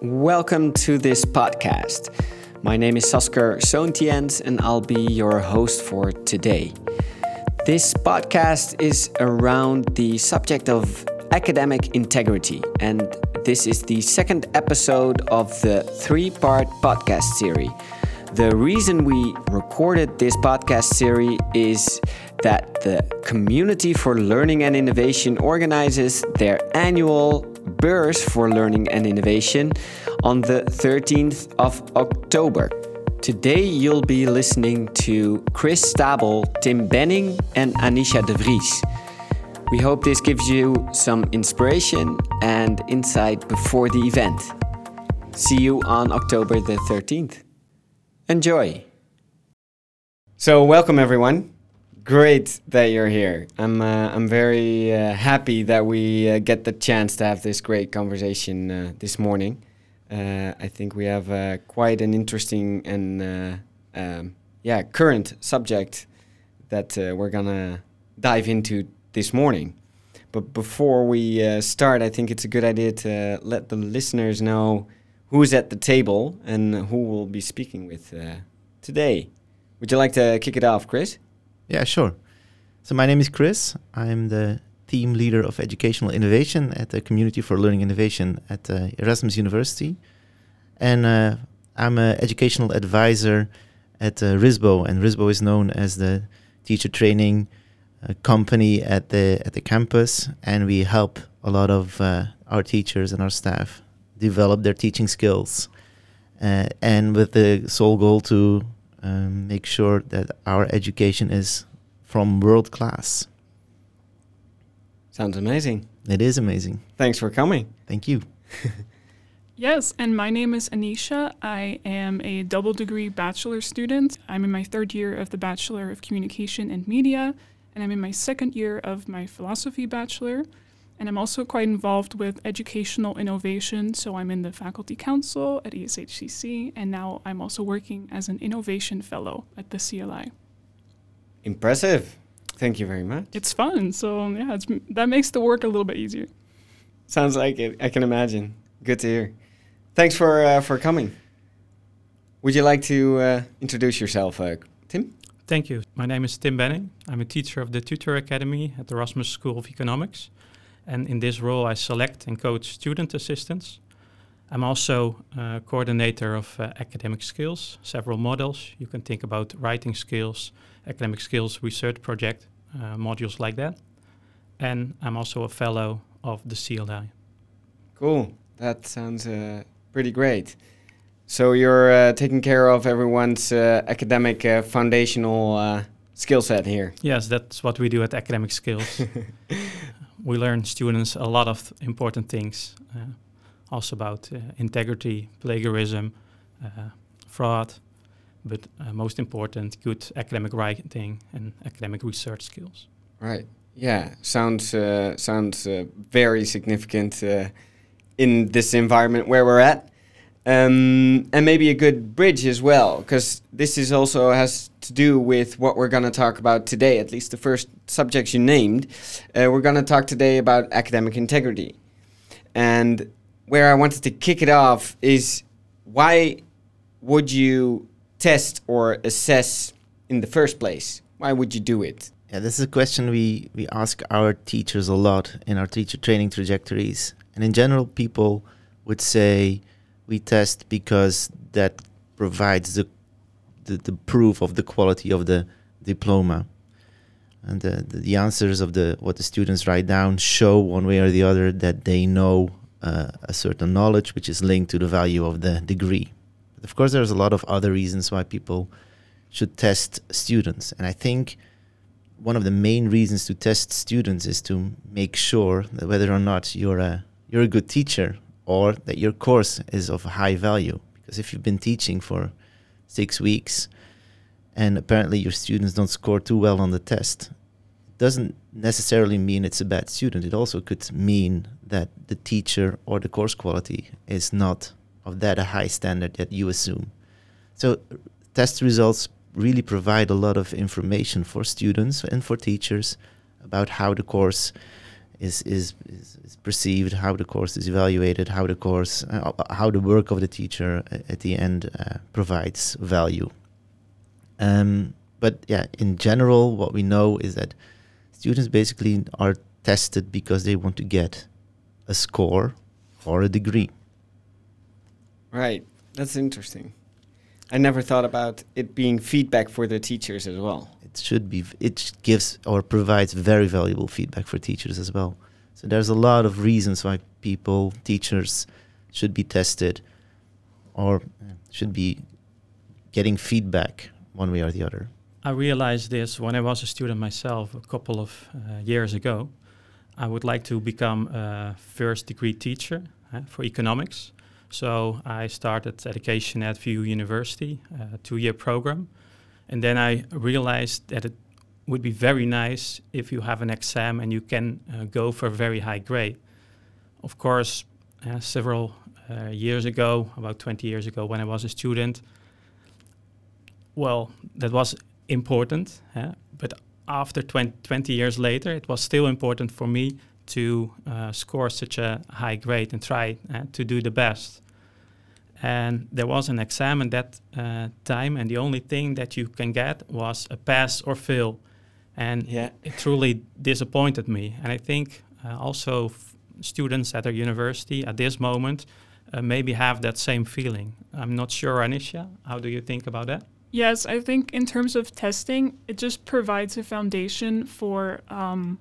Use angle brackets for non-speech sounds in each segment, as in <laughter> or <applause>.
Welcome to this podcast. My name is Sasker Sontiens and I'll be your host for today. This podcast is around the subject of academic integrity, and this is the second episode of the three part podcast series. The reason we recorded this podcast series is that the Community for Learning and Innovation organizes their annual Beurs for Learning and Innovation on the 13th of October. Today you'll be listening to Chris Stabel, Tim Benning, and Anisha de Vries. We hope this gives you some inspiration and insight before the event. See you on October the 13th. Enjoy! So, welcome everyone. Great that you're here. I'm uh, I'm very uh, happy that we uh, get the chance to have this great conversation uh, this morning. Uh, I think we have uh, quite an interesting and um, yeah current subject that we're gonna dive into this morning. But before we start, I think it's a good idea to let the listeners know who's at the table and who we'll be speaking with today. Would you like to kick it off, Chris? Yeah, sure. So my name is Chris. I'm the team leader of educational innovation at the Community for Learning Innovation at uh, Erasmus University, and uh, I'm an educational advisor at uh, RISBO, and RISBO is known as the teacher training uh, company at the at the campus, and we help a lot of uh, our teachers and our staff develop their teaching skills, uh, and with the sole goal to um, make sure that our education is from world class. Sounds amazing. It is amazing. Thanks for coming. Thank you. <laughs> yes, and my name is Anisha. I am a double degree bachelor student. I'm in my third year of the Bachelor of Communication and Media, and I'm in my second year of my philosophy bachelor. And I'm also quite involved with educational innovation. So I'm in the faculty council at ESHCC, and now I'm also working as an innovation fellow at the CLI. Impressive. Thank you very much. It's fun. So yeah, it's, that makes the work a little bit easier. Sounds like it. I can imagine. Good to hear. Thanks for uh, for coming. Would you like to uh, introduce yourself, uh, Tim? Thank you. My name is Tim Benning. I'm a teacher of the Tutor Academy at the Erasmus School of Economics. And in this role, I select and coach student assistants. I'm also uh, coordinator of uh, academic skills, several models. You can think about writing skills, academic skills research project, uh, modules like that. And I'm also a fellow of the CLI. Cool. That sounds uh, pretty great. So you're uh, taking care of everyone's uh, academic foundational skill set here. Yes, that's what we do at Academic Skills. <laughs> we learn students a lot of important things, uh, also about uh, integrity, plagiarism, uh, fraud, but uh, most important, good academic writing and academic research skills. Right. Yeah. Sounds uh, sounds very significant in this environment where we're at um, and maybe a good bridge as well, because this is also has to do with what we're going to talk about today. At least the first subjects you named, uh, we're going to talk today about academic integrity, and where I wanted to kick it off is why would you test or assess in the first place? Why would you do it? Yeah, this is a question we, we ask our teachers a lot in our teacher training trajectories. And in general, people would say, we test because that provides the, the, the proof of the quality of the diploma. And the, the, the, answers of the what the students write down show one way or the other that they know uh, a certain knowledge which is linked to the value of the degree. But of course there's a lot of other reasons why people should test students. And i think one of the main reasons to test students is to make sure that whether or not you're a you're a good teacher or that your course is of high value. Because if you've been teaching for six weeks and apparently your students don't score too well on the test, it doesn't necessarily mean it's a bad student. It also could mean that the teacher or the course quality is not of that a high standard that you assume. So test results really provide a lot of information for students and for teachers about how the course is is, is, is perceived, how the course is evaluated, how the course, uh, how the work of the teacher at the end uh, provides value. Um, but yeah, in general, what we know is that students basically are tested because they want to get a score or a degree. Right. That's interesting. I never thought about it being feedback for the teachers as well. Should be. It gives or provides very valuable feedback for teachers as well. So there's a lot of reasons why people, teachers, should be tested, or should be getting feedback one way or the other. I realized this when I was a student myself a couple of uh, years ago. I would like to become a first degree teacher uh, for economics. So I started education at VU University, a two year program. And then I realized that it would be very nice if you have an exam and you can uh, go for a very high grade. Of course, uh, several uh, years ago, about 20 years ago, when I was a student, well, that was important. but after 20, 20, years later, it was still important for me to uh, score such a high grade and try uh, to do the best. And there was an exam at that uh, time, and the only thing that you can get was a pass or fail. And yeah. it truly disappointed me. And I think uh, also students at our university at this moment uh, maybe have that same feeling. I'm not sure, Anisha, how do you think about that? Yes, I think in terms of testing, it just provides a foundation for um,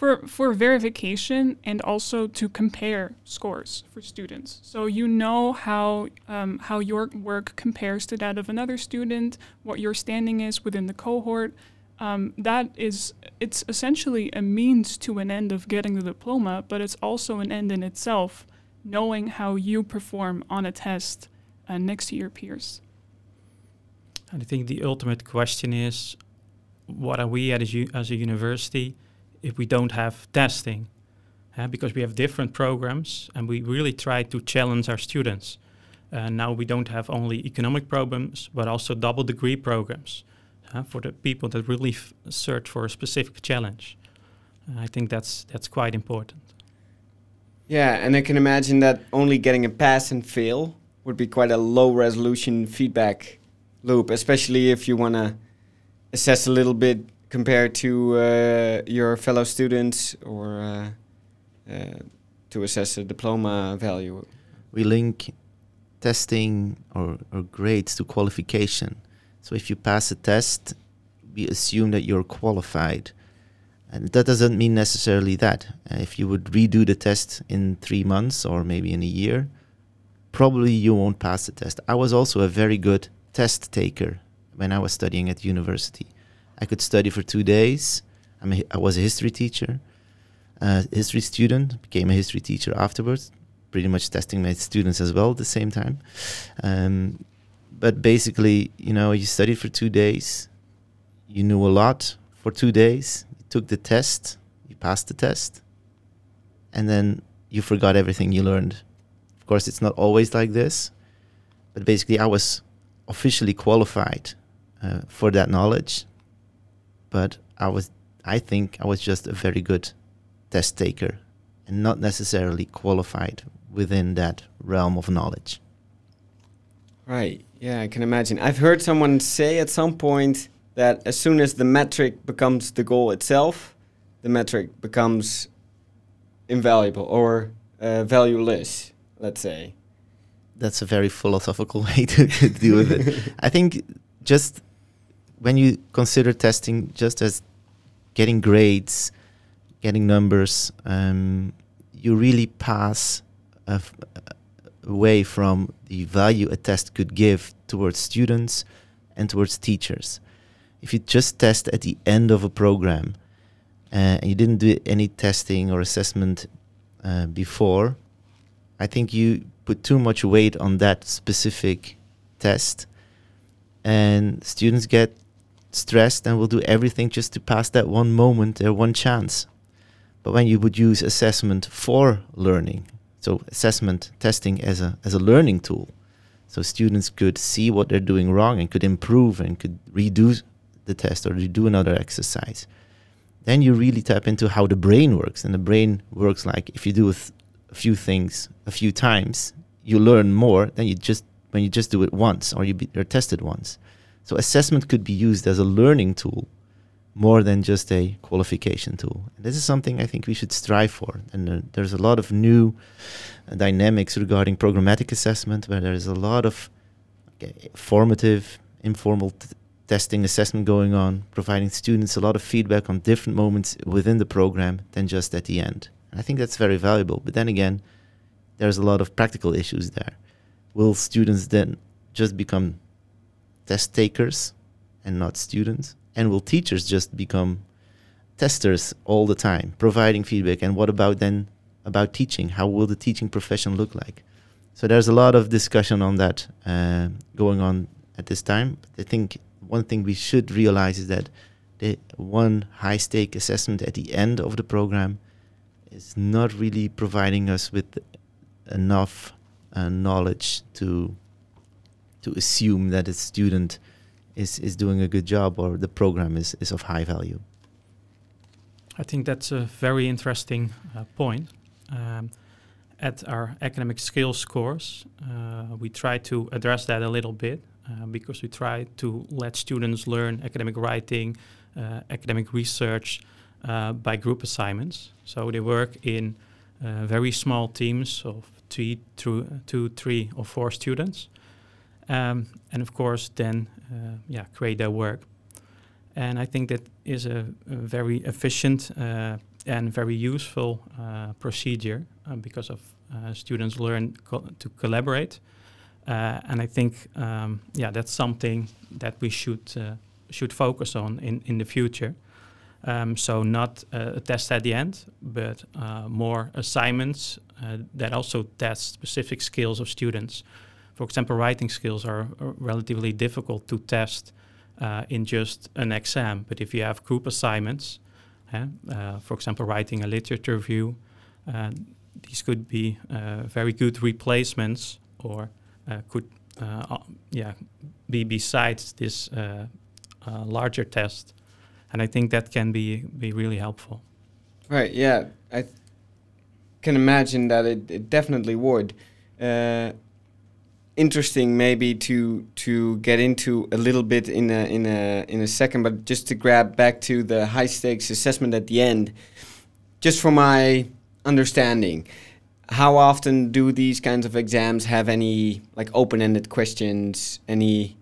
for for verification and also to compare scores for students. So you know how um, how your work compares to that of another student, what your standing is within the cohort. Um, that is, it's essentially a means to an end of getting the diploma, but it's also an end in itself, knowing how you perform on a test uh, next to your peers. And I think the ultimate question is, what are we as as a university if we don't have testing? Uh, because we have different programs and we really try to challenge our students. Uh, now we don't have only economic programs, but also double degree programs uh, for the people that really f- search for a specific challenge. I think that's that's quite important. Yeah, and I can imagine that only getting a pass and fail would be quite a low resolution feedback loop, especially if you want to assess a little bit compared to uh, your fellow students or uh, uh, to assess a diploma value. We link testing or, or grades to qualification. So if you pass a test, we assume that you're qualified. And that doesn't mean necessarily that. Uh, if you would redo the test in three months or maybe in a year, probably you won't pass the test. I was also a very good test taker when I was studying at university. I could study for two days. I was a history teacher, a history student, became a history teacher afterwards, pretty much testing my students as well at the same time. Um, but basically, you know, you studied for two days, you knew a lot for two days, you took the test, you passed the test, and then you forgot everything you learned. Of course, it's not always like this, but basically, I was officially qualified uh, for that knowledge, but I was, I think, I was just a very good test taker and not necessarily qualified within that realm of knowledge. Right. Yeah, I can imagine. I've heard someone say at some point that as soon as the metric becomes the goal itself, the metric becomes invaluable or uh, valueless, let's say that's a very philosophical <laughs> way to, to deal with it. <laughs> I think just when you consider testing just as getting grades, getting numbers, um, you really pass away from the value a test could give towards students and towards teachers. If you just test at the end of a program uh, and you didn't do any testing or assessment uh, before, I think you put too much weight on that specific test and students get stressed and will do everything just to pass that one moment or one chance but when you would use assessment for learning so assessment testing as a as a learning tool so students could see what they're doing wrong and could improve and could redo the test or redo another exercise then you really tap into how the brain works. And the brain works like if you do a, th- a few things a few times, you learn more than you just when you just do it once or you be, you're tested once. So assessment could be used as a learning tool more than just a qualification tool. And this is something I think we should strive for. And uh, there's a lot of new uh, dynamics regarding programmatic assessment where there's a lot of okay, formative, informal t- testing assessment going on, providing students a lot of feedback on different moments within the program than just at the end. And I think that's very valuable. But then again, there's a lot of practical issues there. Will students then just become test takers and not students? And will teachers just become testers all the time, providing feedback? And what about then about teaching? How will the teaching profession look like? So there's a lot of discussion on that uh, going on at this time. I think one thing we should realize is that the one high stake assessment at the end of the program is not really providing us with enough uh, knowledge to to assume that a student is, is doing a good job or the program is, is of high value. I think that's a very interesting uh, point. Um, at our academic skills course, uh, we try to address that a little bit uh, because we try to let students learn academic writing, uh, academic research uh, by group assignments. So they work in uh, very small teams of two, through two, three, or four students, um, and of course then uh, yeah create their work. And I think that is a, a very efficient and very useful procedure because of students learn co to collaborate uh, and I think, um, yeah, that's something that we should uh, should focus on in, in the future. Um, so not uh, a test at the end, but uh, more assignments uh, that also test specific skills of students. For example, writing skills are, relatively difficult to test uh, in just an exam. But if you have group assignments, for example, writing a literature review, these could be very good replacements or uh, could uh, uh, yeah be besides this larger test, and I think that can be be really helpful. Right. Yeah. I th- can imagine that it, it definitely would. Interesting, maybe to to get into a little bit in a in a in a second, but just to grab back to the high stakes assessment at the end, just for my understanding, how often do these kinds of exams have any like open-ended questions any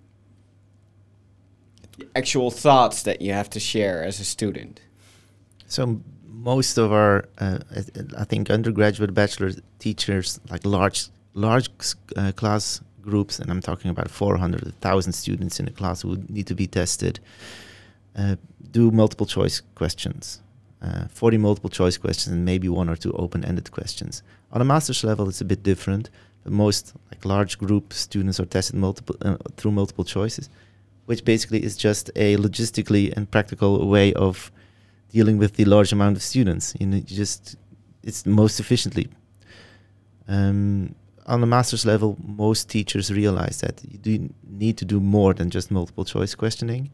actual thoughts that you have to share as a student? So most of our uh, i think undergraduate bachelor teachers like large large uh, class groups and i'm talking about 400 1000 students in a class who need to be tested uh, do multiple choice questions uh, 40 multiple choice questions and maybe one or two open-ended questions on a master's level, it's a bit different. But Most like large group students are tested multiple uh, through multiple choices, which basically is just a logistically and practical way of dealing with the large amount of students. You, know, you just it's most efficiently. Um, on the master's level, most teachers realize that you do need to do more than just multiple choice questioning.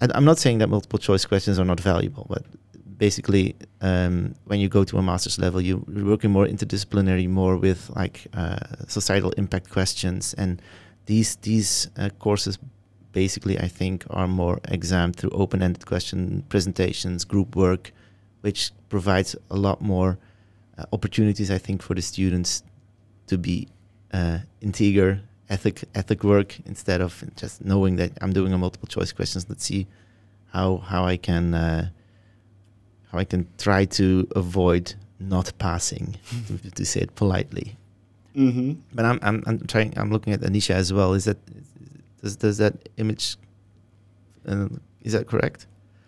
And I'm not saying that multiple choice questions are not valuable, but basically um, when you go to a master's level, you, are working more interdisciplinary, more with like uh, societal impact questions, and these these uh, courses basically I think are more exam through open-ended question presentations, group work, which provides a lot more uh, opportunities I think for the students to be uh, integer ethic ethic work instead of just knowing that I'm doing a multiple choice questions. Let's see how how I can uh, how I can try to avoid not passing, to say it politely. Mm-hmm. But I'm, I'm, I'm trying. I'm looking at Anisha as well. Is that does does that image? Uh, is that correct?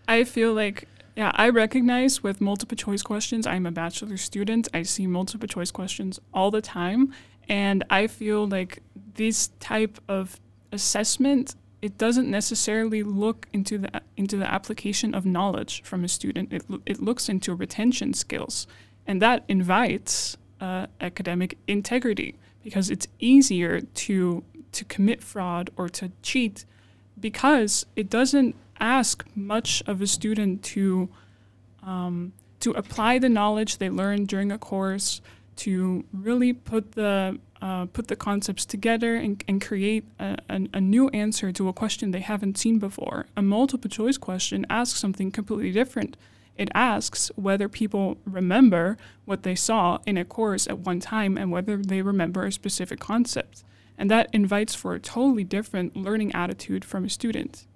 I feel like yeah, I recognize with multiple choice questions. I'm a bachelor student. I see multiple choice questions all the time, and I feel like this type of assessment it doesn't necessarily look into the into the application of knowledge from a student. It it looks into retention skills, and that invites uh, academic integrity because it's easier to to commit fraud or to cheat because it doesn't ask much of a student to um, to apply the knowledge they learned during a course, to really put the uh, put the concepts together and, and create a, a, a, new answer to a question they haven't seen before. A multiple choice question asks something completely different. It asks whether people remember what they saw in a course at one time and whether they remember a specific concept. And that invites for a totally different learning attitude from a student.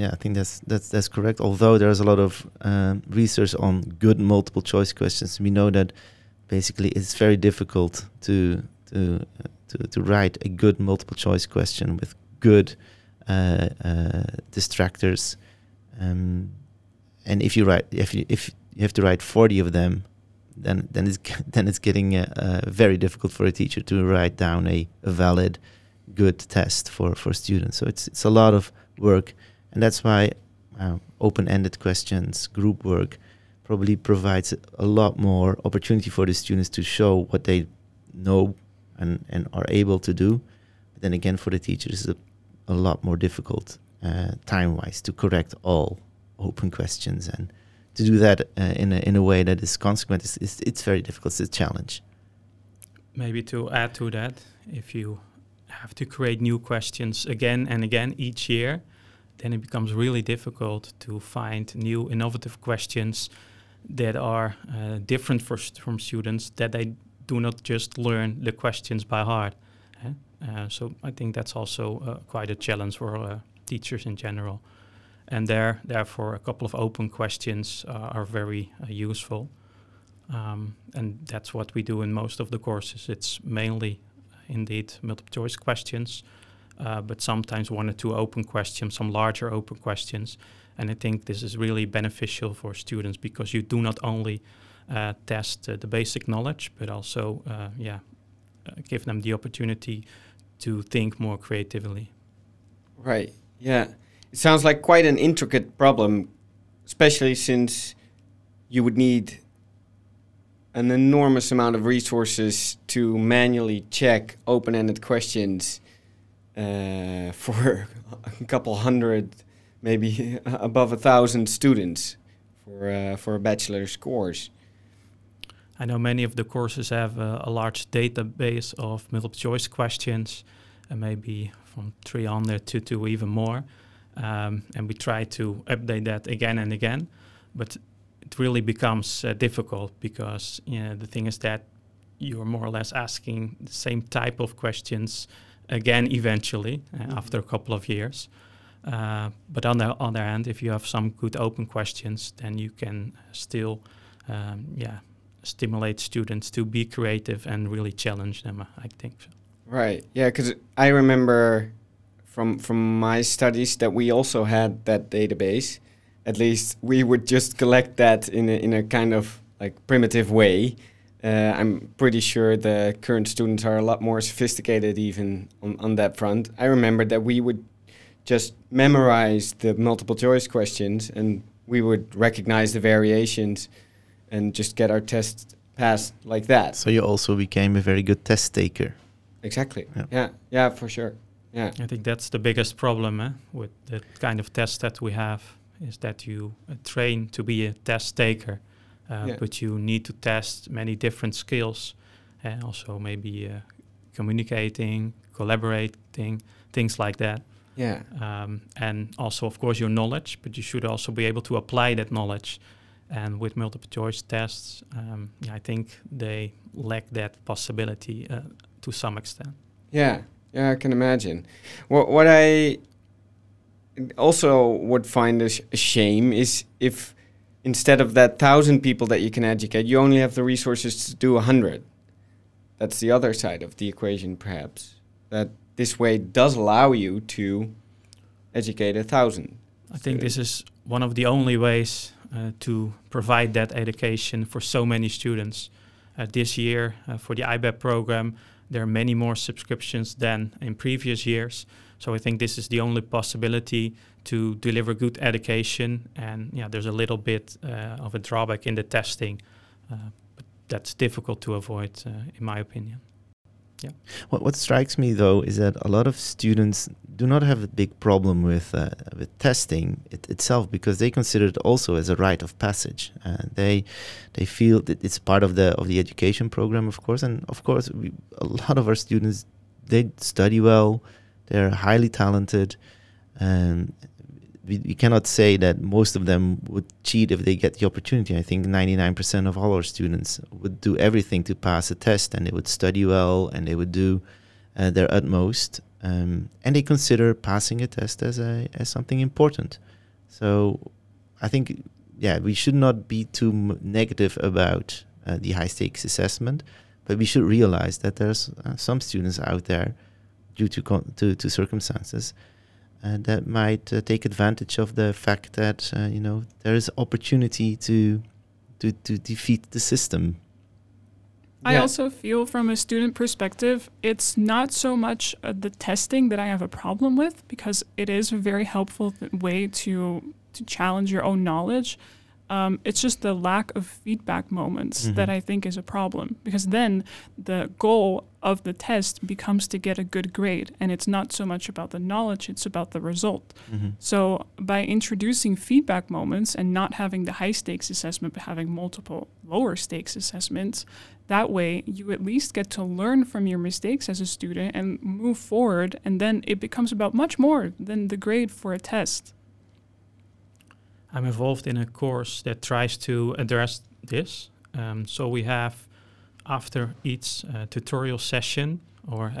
Yeah, I think that's that's that's correct. Although there's a lot of um, research on good multiple choice questions, we know that basically it's very difficult to to uh, to, to write a good multiple choice question with good uh, uh, distractors. Um, and if you write if you if you have to write 40 of them then then it's <laughs> then it's getting uh, uh, very difficult for a teacher to write down a, a, valid good test for for students so it's it's a lot of work and that's why uh, open-ended questions group work probably provides a lot more opportunity for the students to show what they know and and are able to do but then again for the teachers it's a, a lot more difficult uh, time-wise to correct all open questions and to do that uh, in a in a way that is consequent it's very difficult. It's a challenge. Maybe to add to that, if you have to create new questions again and again each year, then it becomes really difficult to find new innovative questions that are uh, different for from students that they do not just learn the questions by heart. Eh? Uh, so I think that's also uh, quite a challenge for uh, teachers in general and there therefore a couple of open questions uh, are very uh, useful um, and that's what we do in most of the courses it's mainly indeed multiple choice questions uh, but sometimes one or two open questions some larger open questions. And i think this is really beneficial for students because you do not only uh, test uh, the basic knowledge but also yeah give them the opportunity to think more creatively. Right. Yeah. It sounds like quite an intricate problem, especially since you would need an enormous amount of resources to manually check open-ended questions uh, <laughs> for a couple hundred, maybe <laughs> above a thousand students for uh, for a bachelor's course. I know many of the courses have a, a large database of multiple choice questions, and maybe from 300 to, to even more um, and we try to update that again and again. But it really becomes uh, difficult because you know, the thing is that you're more or less asking the same type of questions again eventually mm-hmm. after a couple of years. Uh, but on the other hand, if you have some good open questions, then you can still, um, yeah, stimulate students to be creative and really challenge them. I think. So. Right. Yeah, because I remember from from my studies that we also had that database. At least we would just collect that in a, in a kind of like primitive way. Uh, I'm pretty sure the current students are a lot more sophisticated even on, on that front. I remember that we would just memorize the multiple choice questions and we would recognize the variations and just get our test passed like that. So you also became a very good test taker. Exactly. Yeah, yeah, yeah for sure. Yeah, I think that's the biggest problem eh, with the kind of test that we have is that you uh, train to be a test taker, uh, yeah. but you need to test many different skills and also maybe uh, communicating, collaborating, things like that. Yeah. Um, and also, of course, your knowledge, but you should also be able to apply that knowledge. And with multiple choice tests, um, I think they lack that possibility uh, to some extent. Yeah, yeah, I can imagine. What what I also would find a, sh- a shame is if instead of that thousand people that you can educate, you only have the resources to do a hundred. That's the other side of the equation, perhaps. That this way does allow you to educate a thousand. I think this is one of the only ways uh, to provide that education for so many students. Uh, this year, uh, for the IBEB program, there are many more subscriptions than in previous years. So I think this is the only possibility to deliver good education. And yeah, there's a little bit uh, of a drawback in the testing, uh, but that's difficult to avoid, uh, in my opinion. Yeah. What what strikes me though is that a lot of students do not have a big problem with uh, with testing it itself because they consider it also as a rite of passage. Uh, they they feel that it's part of the of the education program, of course, and of course, we, a lot of our students they study well, they're highly talented, and we, we cannot say that most of them would cheat if they get the opportunity. I think 99% of all our students would do everything to pass a test, and they would study well, and they would do uh, their utmost um, and they consider passing a test as a as something important. So I think yeah we should not be too m- negative about uh, the high stakes assessment, but we should realize that there's uh, some students out there due to con- to, to circumstances uh, that might uh, take advantage of the fact that uh, you know there is opportunity to to to defeat the system I yeah. also feel from a student perspective, it's not so much uh, the testing that I have a problem with because it is a very helpful th- way to to challenge your own knowledge. Um, it's just the lack of feedback moments mm-hmm. that I think is a problem because then the goal of the test becomes to get a good grade, and it's not so much about the knowledge; it's about the result. Mm-hmm. So by introducing feedback moments and not having the high stakes assessment, but having multiple lower stakes assessments, that way you at least get to learn from your mistakes as a student and move forward, and then it becomes about much more than the grade for a test. I'm involved in a course that tries to address this. Um, so we have, after each uh, tutorial session, or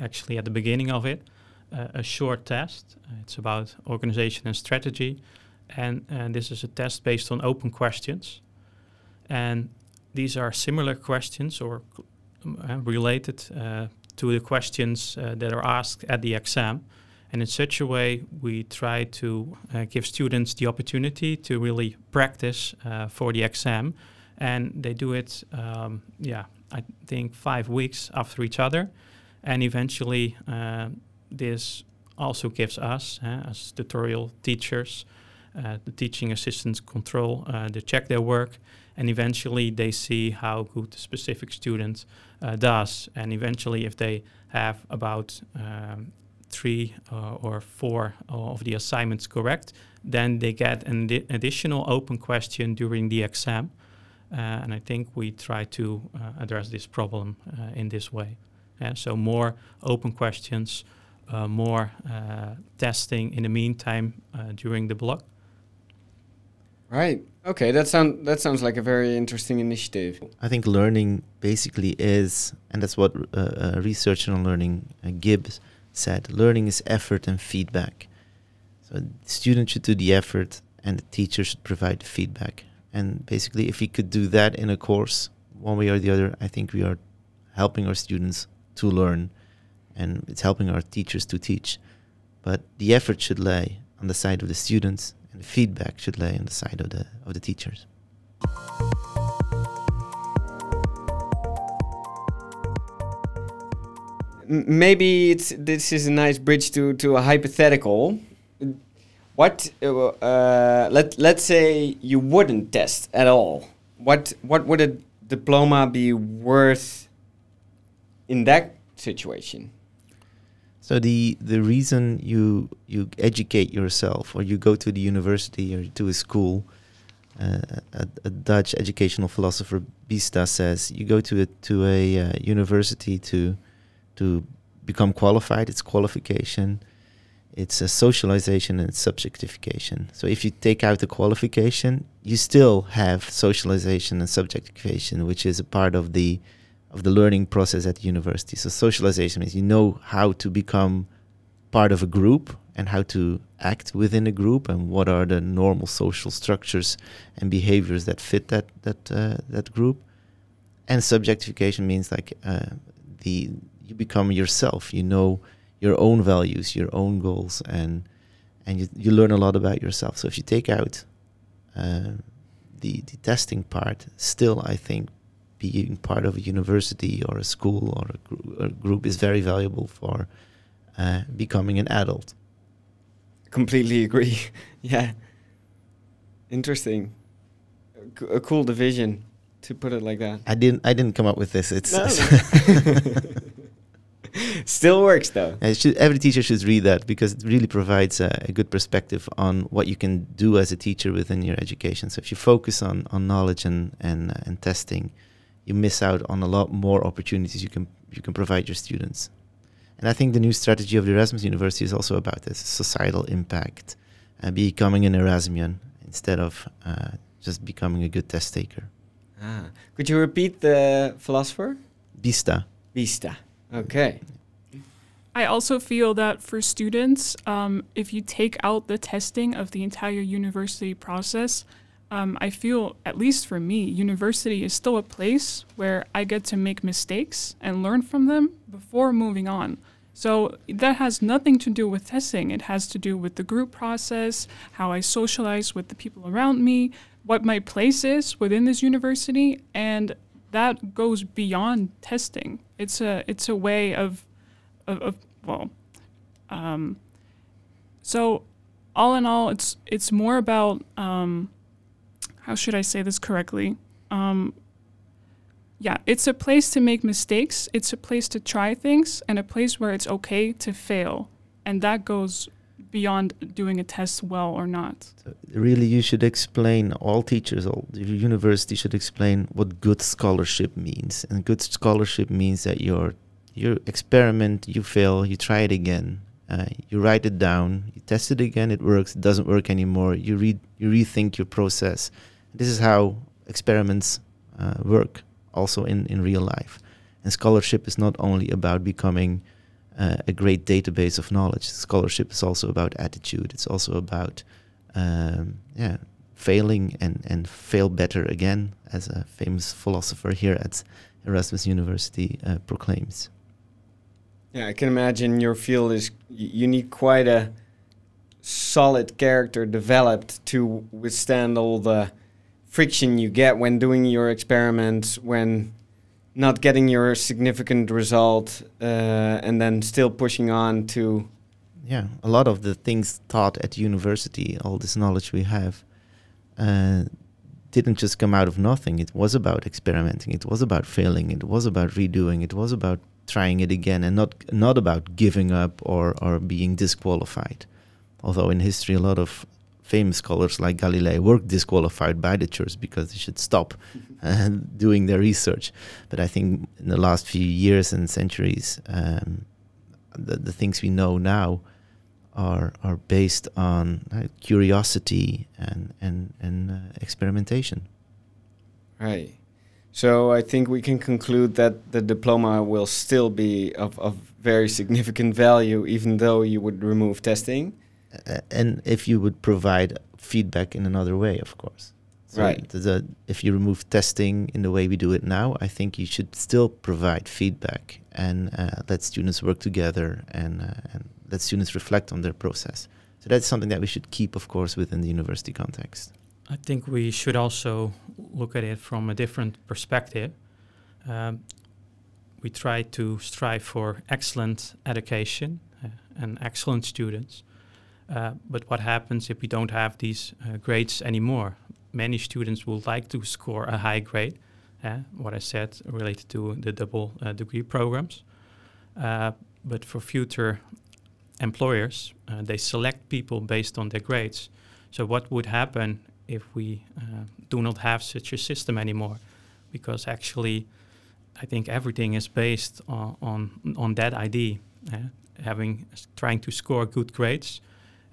actually at the beginning of it, uh, a short test. It's about organization and strategy. And, and this is a test based on open questions. And these are similar questions or uh, related uh, to the questions uh, that are asked at the exam. And in such a way, we try to uh, give students the opportunity to really practice uh, for the exam. And they do it, um, yeah, I think five weeks after each other. And eventually, uh, this also gives us, uh, as tutorial teachers, uh, the teaching assistants control, uh, to check their work. And eventually, they see how good the specific student does. And eventually, if they have about um, three uh, or four of the assignments correct, then they get an additional open question during the exam. Uh, and I think we try to uh, address this problem uh, in this way. Yeah, so more open questions, uh, more uh, testing in the meantime during the block. Right. Okay. That sound that sounds like a very interesting initiative. I think learning basically is, and that's what research and learning gives said learning is effort and feedback. So the student should do the effort and the teacher should provide the feedback. And basically, if we could do that in a course, one way or the other, I think we are helping our students to learn and it's helping our teachers to teach. But the effort should lay on the side of the students and the feedback should lay on the side of the, of the teachers. Maybe it's this is a nice bridge to to a hypothetical. What uh, uh, let let's say you wouldn't test at all. What what would a diploma be worth in that situation? So the the reason you you educate yourself or you go to the university or to a school, uh, a, a, Dutch educational philosopher Biesta says you go to a to a uh, university to to become qualified. It's qualification. It's a socialization and subjectification. So if you take out the qualification, you still have socialization and subjectification, which is a part of the of the learning process at the university. So socialization means you know how to become part of a group and how to act within a group and what are the normal social structures and behaviors that fit that that uh, that group. And subjectification means like uh, the you become yourself. You know your own values, your own goals, and and you, you learn a lot about yourself. So if you take out uh, the the testing part, still I think being part of a university or a school or a, gr- a group is very valuable for uh, becoming an adult. Completely agree. <laughs> yeah, interesting. A, a cool division to put it like that. I didn't. I didn't come up with this. It's. No. <laughs> <laughs> Still works though. It should, every teacher should read that because it really provides a, a good perspective on what you can do as a teacher within your education. So if you focus on, on knowledge and and, uh, and testing, you miss out on a lot more opportunities you can you can provide your students. And I think the new strategy of the Erasmus University is also about this societal impact, and becoming an Erasmian instead of uh, just becoming a good test taker. Ah. Could you repeat the philosopher? Biesta. Biesta. Okay. I also feel that for students, um, if you take out the testing of the entire university process, um, I feel, at least for me, university is still a place where I get to make mistakes and learn from them before moving on. So that has nothing to do with testing. It has to do with the group process, how I socialize with the people around me, what my place is within this university, and that goes beyond testing. It's a it's a way of of, of well, um, so all in all, it's it's more about um, how should I say this correctly? Um, yeah, it's a place to make mistakes. It's a place to try things, and a place where it's okay to fail, and that goes beyond doing a test well or not. Really, you should explain. All teachers, all the university should explain what good scholarship means. And good scholarship means that your you experiment, you fail, you try it again, uh, you write it down, you test it again, it works, it doesn't work anymore. You read, you rethink your process. This is how experiments uh, work, also in in real life. And scholarship is not only about becoming uh, a great database of knowledge. Scholarship is also about attitude. It's also about um, yeah failing and and fail better again, as a famous philosopher here at Erasmus University uh, proclaims. Yeah, I can imagine your field is you need quite a solid character developed to withstand all the friction you get when doing your experiments when not getting your significant result uh, and then still pushing on to yeah a lot of the things taught at university all this knowledge we have uh, didn't just come out of nothing. It was about experimenting. It was about failing. It was about redoing. It was about trying it again and not not about giving up or or being disqualified although in history a lot of famous scholars like Galilei were disqualified by the church because they should stop <laughs> uh, doing their research. But I think in the last few years and centuries, um, the, the things we know now are are based on uh, curiosity and and and uh, experimentation. Right. So I think we can conclude that the diploma will still be of, of very significant value, even though you would remove testing uh, and if you would provide feedback in another way, of course. So right. The, if you remove testing in the way we do it now, I think you should still provide feedback and uh, let students work together and, uh, and let students reflect on their process. So that's something that we should keep, of course, within the university context. I think we should also look at it from a different perspective. Um, we try to strive for excellent education uh, and excellent students. Uh, but what happens if we don't have these uh, grades anymore? Many students would like to score a high grade, uh, what I said related to the double uh, degree programs. Uh, but for future employers, they select people based on their grades. So, what would happen if we do not have such a system anymore? Because actually, I think everything is based on, on, on that idea, having trying to score good grades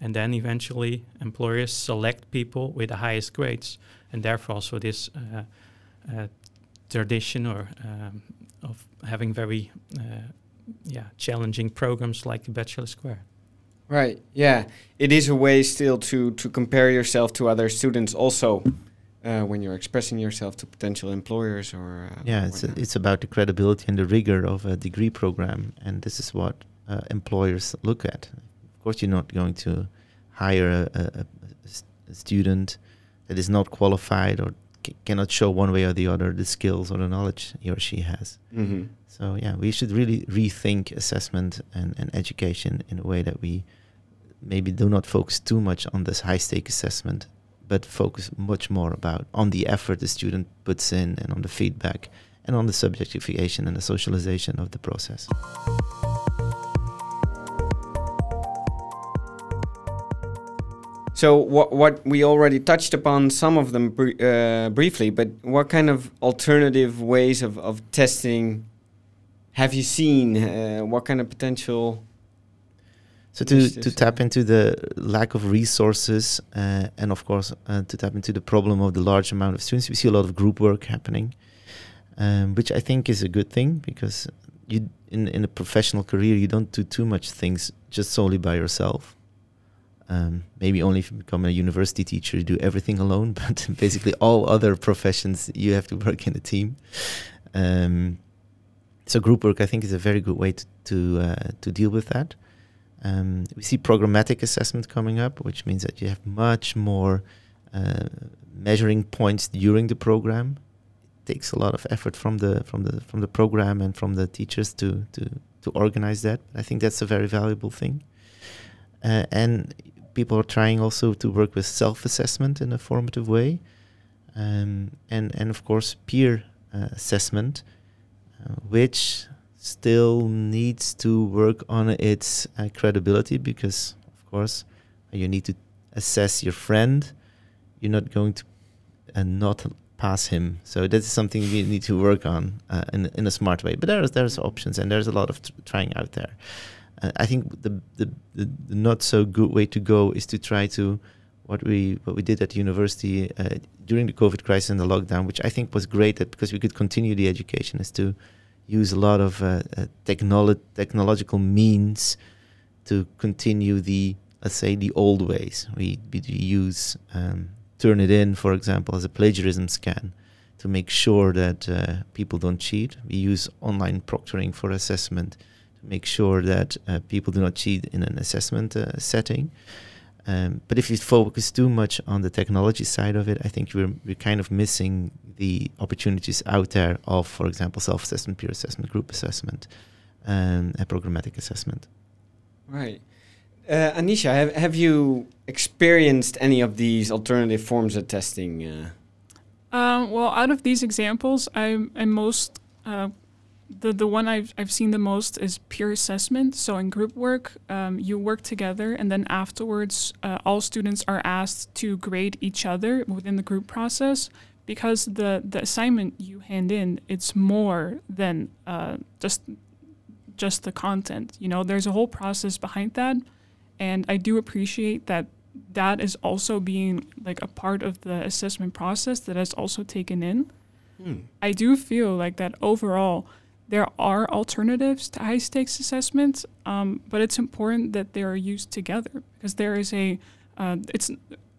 and then eventually employers select people with the highest grades, and therefore also this uh, uh, tradition or um, of having very uh, yeah challenging programs like Bachelor Square. Right. Yeah, it is a way still to to compare yourself to other students also. Uh, when you're expressing yourself to potential employers or uh, yeah it's, a, it's about the credibility and the rigor of a degree program and this is what uh, employers look at of course, you're not going to hire a, a, a student that is not qualified or c- cannot show one way or the other the skills or the knowledge he or she has. Mm-hmm. So yeah, we should really rethink assessment and, and education in a way that we maybe do not focus too much on this high stake assessment, but focus much more about on the effort the student puts in and on the feedback and on the subjectification and the socialization of the process. So what what we already touched upon some of them br uh, briefly, but what kind of alternative ways of, of testing have you seen? Uh, what kind of potential? So to, to tap into the lack of resources uh, and of course uh, to tap into the problem of the large amount of students, we see a lot of group work happening, um, which I think is a good thing because you in in a professional career you don't do too much things just solely by yourself. Um, maybe only if you become a university teacher, you do everything alone. <laughs> But basically, all other professions, you have to work in a team. Um, so group work, I think, is a very good way to to, uh, to deal with that. Um, we see programmatic assessment coming up, which means that you have much more uh, measuring points during the program. It takes a lot of effort from the from the from the program and from the teachers to to to organize that. I think that's a very valuable thing. Uh, and people are trying also to work with self-assessment in a formative way, um, and and of course peer uh, assessment, which still needs to work on its uh, credibility because, of course, you need to assess your friend. You're not going to uh, not pass him. So that's something we need to work on uh, in in a smart way. But there's there's options and there's a lot of trying out there. Uh, I think the, the, the the not so good way to go is to try to what we what we did at university uh, during the COVID crisis and the lockdown, which I think was great that because we could continue the education, is to use a lot of uh, uh, technolo- technological means to continue the let's say the old ways. We, we use um, Turnitin, for example, as a plagiarism scan to make sure that uh, people don't cheat. We use online proctoring for assessment to make sure that uh, people do not cheat in an assessment uh, setting. Um, but if you focus too much on the technology side of it, I think we're, we're kind of missing the opportunities out there of, for example, self-assessment, peer assessment, group assessment, um, and programmatic assessment. Right. Uh, Anisha, have, have you experienced any of these alternative forms of testing? Uh? Um, well, out of these examples, I'm, I'm most uh, the the one I've I've seen the most is peer assessment. So in group work, um, you work together, and then afterwards, uh, all students are asked to grade each other within the group process because the the assignment you hand in it's more than uh, just just the content. You know, there's a whole process behind that, and I do appreciate that that is also being like a part of the assessment process that is also taken in. Hmm. I do feel like that overall there are alternatives to high stakes assessments, um, but it's important that they are used together because there is a uh, it's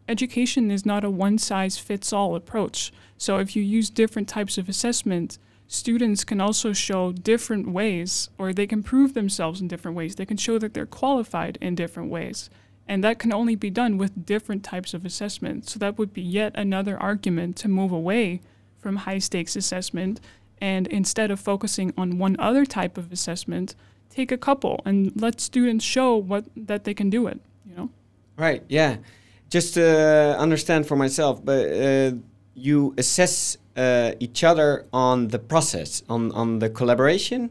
education is not a one size fits all approach. So if you use different types of assessment, students can also show different ways or they can prove themselves in different ways. They can show that they're qualified in different ways. And that can only be done with different types of assessment. So that would be yet another argument to move away from high stakes assessment and instead of focusing on one other type of assessment, take a couple and let students show what that they can do it, you know? Right, yeah. Just to understand for myself, but uh, you assess uh, each other on the process, on, on the collaboration,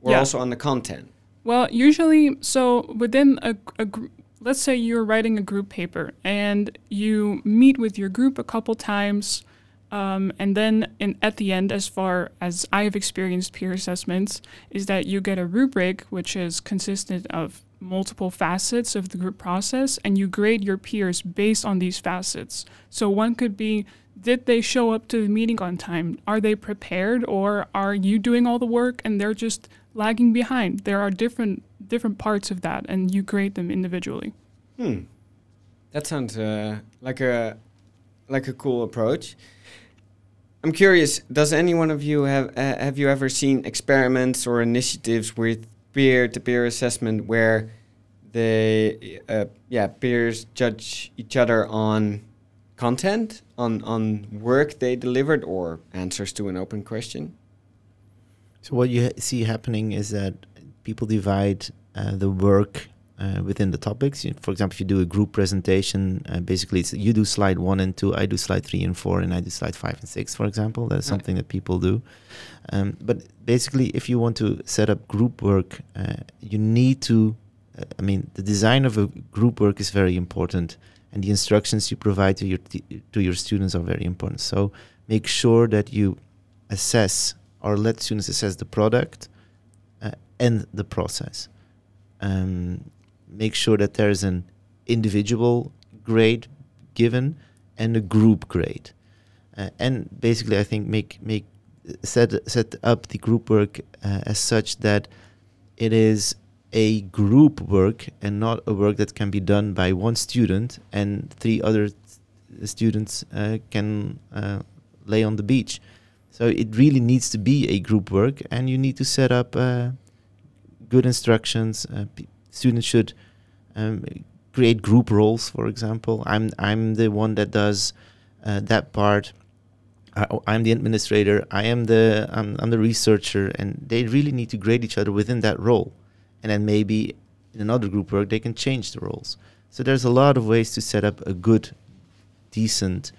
or yeah. also on the content? Well, usually, so within a, a group, let's say you're writing a group paper and you meet with your group a couple times um, and then in, at the end, as far as I've experienced peer assessments, is that you get a rubric which is consistent of multiple facets of the group process, and you grade your peers based on these facets. So one could be did they show up to the meeting on time? Are they prepared, or are you doing all the work and they're just lagging behind? There are different different parts of that, and you grade them individually. Hmm, that sounds uh, like a like a cool approach. I'm curious. Does any one of you have uh, have you ever seen experiments or initiatives with peer-to-peer assessment where they uh, yeah peers judge each other on content on on work they delivered or answers to an open question? So what you ha see happening is that people divide uh, the work uh, within the topics. For example, if you do a group presentation, uh, basically you do slide one and two, I do slide three and four, and I do slide five and six, for example. That's right. something that people do. Um, but basically, if you want to set up group work, uh, you need to, uh, I mean, the design of a group work is very important and the instructions you provide to your t- to your students are very important. So make sure that you assess or let students assess the product uh, and the process. Um, make sure that there is an individual grade given and a group grade. Uh, and basically, I think make make set set up the group work uh, as such that it is a group work and not a work that can be done by one student and three other students uh, can uh, lay on the beach. So it really needs to be a group work, and you need to set up uh, good instructions. Students should um, create group roles, for example. I'm I'm the one that does uh, that part. I, am the administrator. I am the I'm, I'm the researcher, and they really need to grade each other within that role. And then maybe in another group work they can change the roles. So there's a lot of ways to set up a good, decent,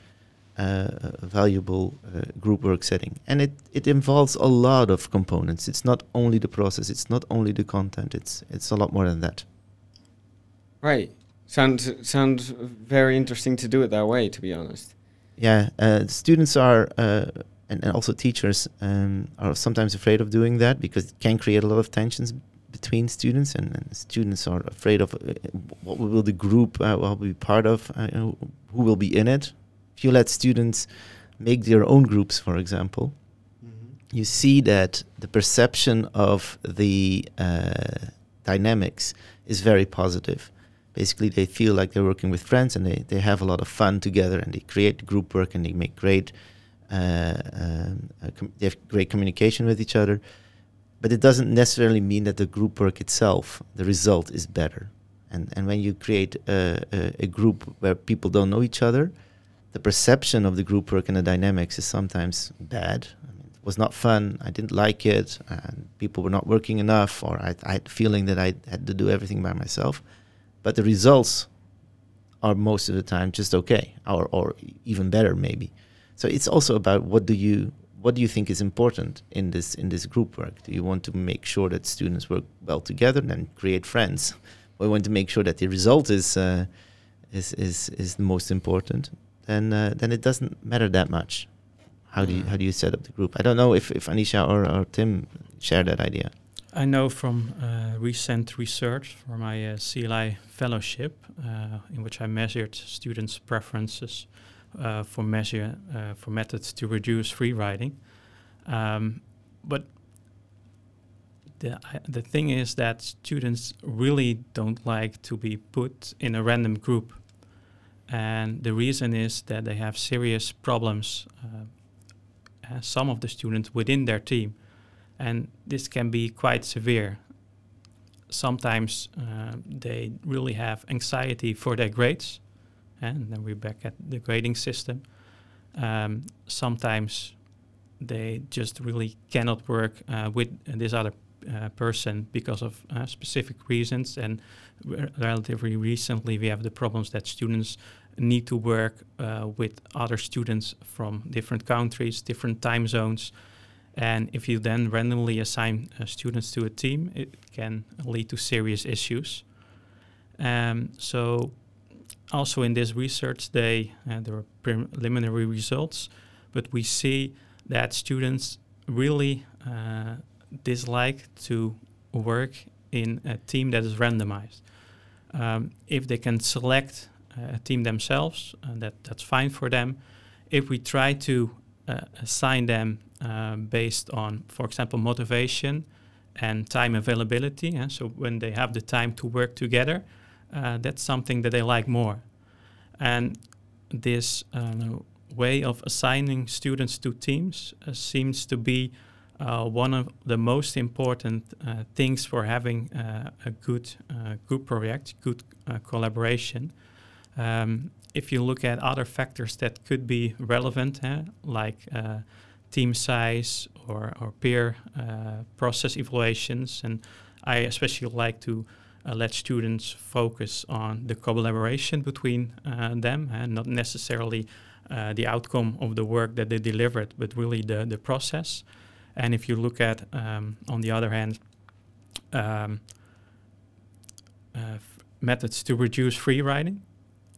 uh, valuable uh, group work setting, and it it involves a lot of components. It's not only the process. It's not only the content. It's it's a lot more than that. Right. Sounds sounds very interesting to do it that way. To be honest. Yeah, uh, students are, uh, and, and, also teachers um, are sometimes afraid of doing that because it can create a lot of tensions between students, and, and students are afraid of uh, what will the group uh, will be part of, uh, who will be in it. If you let students make their own groups, for example, mm-hmm. you see that the perception of the uh, dynamics is very positive. Basically they feel like they're working with friends and they, they have a lot of fun together and they create group work and they make great uh, um, uh, com- they have great communication with each other. But it doesn't necessarily mean that the group work itself the result is better. And and when you create a, a, a group where people don't know each other the perception of the group work and the dynamics is sometimes bad. I mean, it was not fun. I didn't like it and people were not working enough or I, I had feeling that I had to do everything by myself. But the results are most of the time just okay or, or even better maybe. So it's also about what do you what do you think is important in this in this group work? Do you want to make sure that students work well together and create friends? <laughs> Or you want to make sure that the result is uh, is, is is the most important then uh, then it doesn't matter that much how do you how do you set up the group. I don't know if if anisha or, or tim share that idea. I know from uh, recent research for my uh, CLI fellowship, uh, in which I measured students' preferences uh, for measure uh, for methods to reduce free riding. Um, but the the thing is that students really don't like to be put in a random group, and the reason is that they have serious problems. Uh, some of the students within their team and this can be quite severe. Sometimes uh, they really have anxiety for their grades, and then we're back at the grading system. Um, sometimes they just really cannot work uh, with this other uh, person because of uh, specific reasons. And re- relatively recently, we have the problems that students need to work uh, with other students from different countries, different time zones, and if you then randomly assign uh, students to a team, it can lead to serious issues. Um, so, also in this research, they uh, there are preliminary results, but we see that students really uh, dislike to work in a team that is randomized. Um, if they can select team themselves, uh, that that's fine for them. If we try to uh, assign them based on, for example, motivation and time availability. Yeah? So when they have the time to work together, that's something that they like more. And this way of assigning students to teams uh, seems to be uh, one of the most important uh, things for having a good group project, good collaboration. Um, if you look at other factors that could be relevant, eh, like uh, team size or, or peer uh, process evaluations, and I especially like to uh, let students focus on the collaboration between uh, them and not necessarily uh, the outcome of the work that they delivered, but really the, the process. And if you look at, um, on the other hand, um, uh, methods to reduce free riding,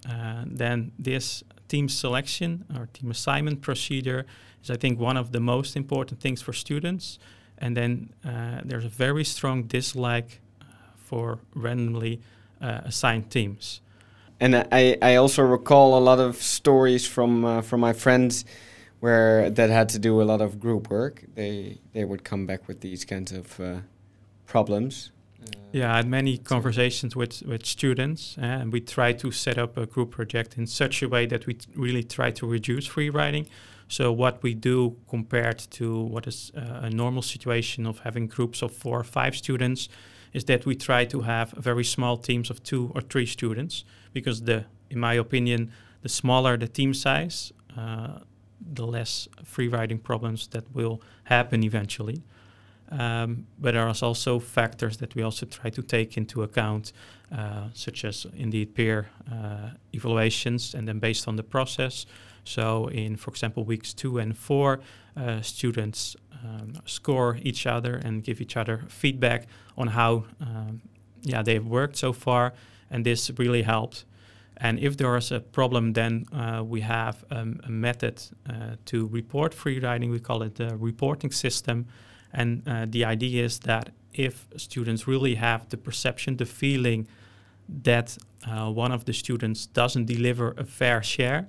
uh, then this team selection or team assignment procedure is, I think, one of the most important things for students. And then uh, there's a very strong dislike uh, for randomly uh, assigned teams. And I, I also recall a lot of stories from from my friends where that had to do a lot of group work. They they would come back with these kinds of problems. Uh, yeah, I had many conversations with, with students, uh, and we try to set up a group project in such a way that we really try to reduce free riding. So what we do compared to what is uh, a normal situation of having groups of four or five students is that we try to have very small teams of two or three students because the, in my opinion, the smaller the team size, uh, the less free riding problems that will happen eventually. Um, but there are also factors that we also try to take into account, uh, such as indeed peer uh, evaluations, and then based on the process. So, in for example, weeks two and four, uh, students um, score each other and give each other feedback on how, um, yeah, they've worked so far, and this really helped. And if there is a problem, then uh, we have um, a method uh, to report free riding. We call it the reporting system. And uh, the idea is that if students really have the perception, the feeling that uh, one of the students doesn't deliver a fair share,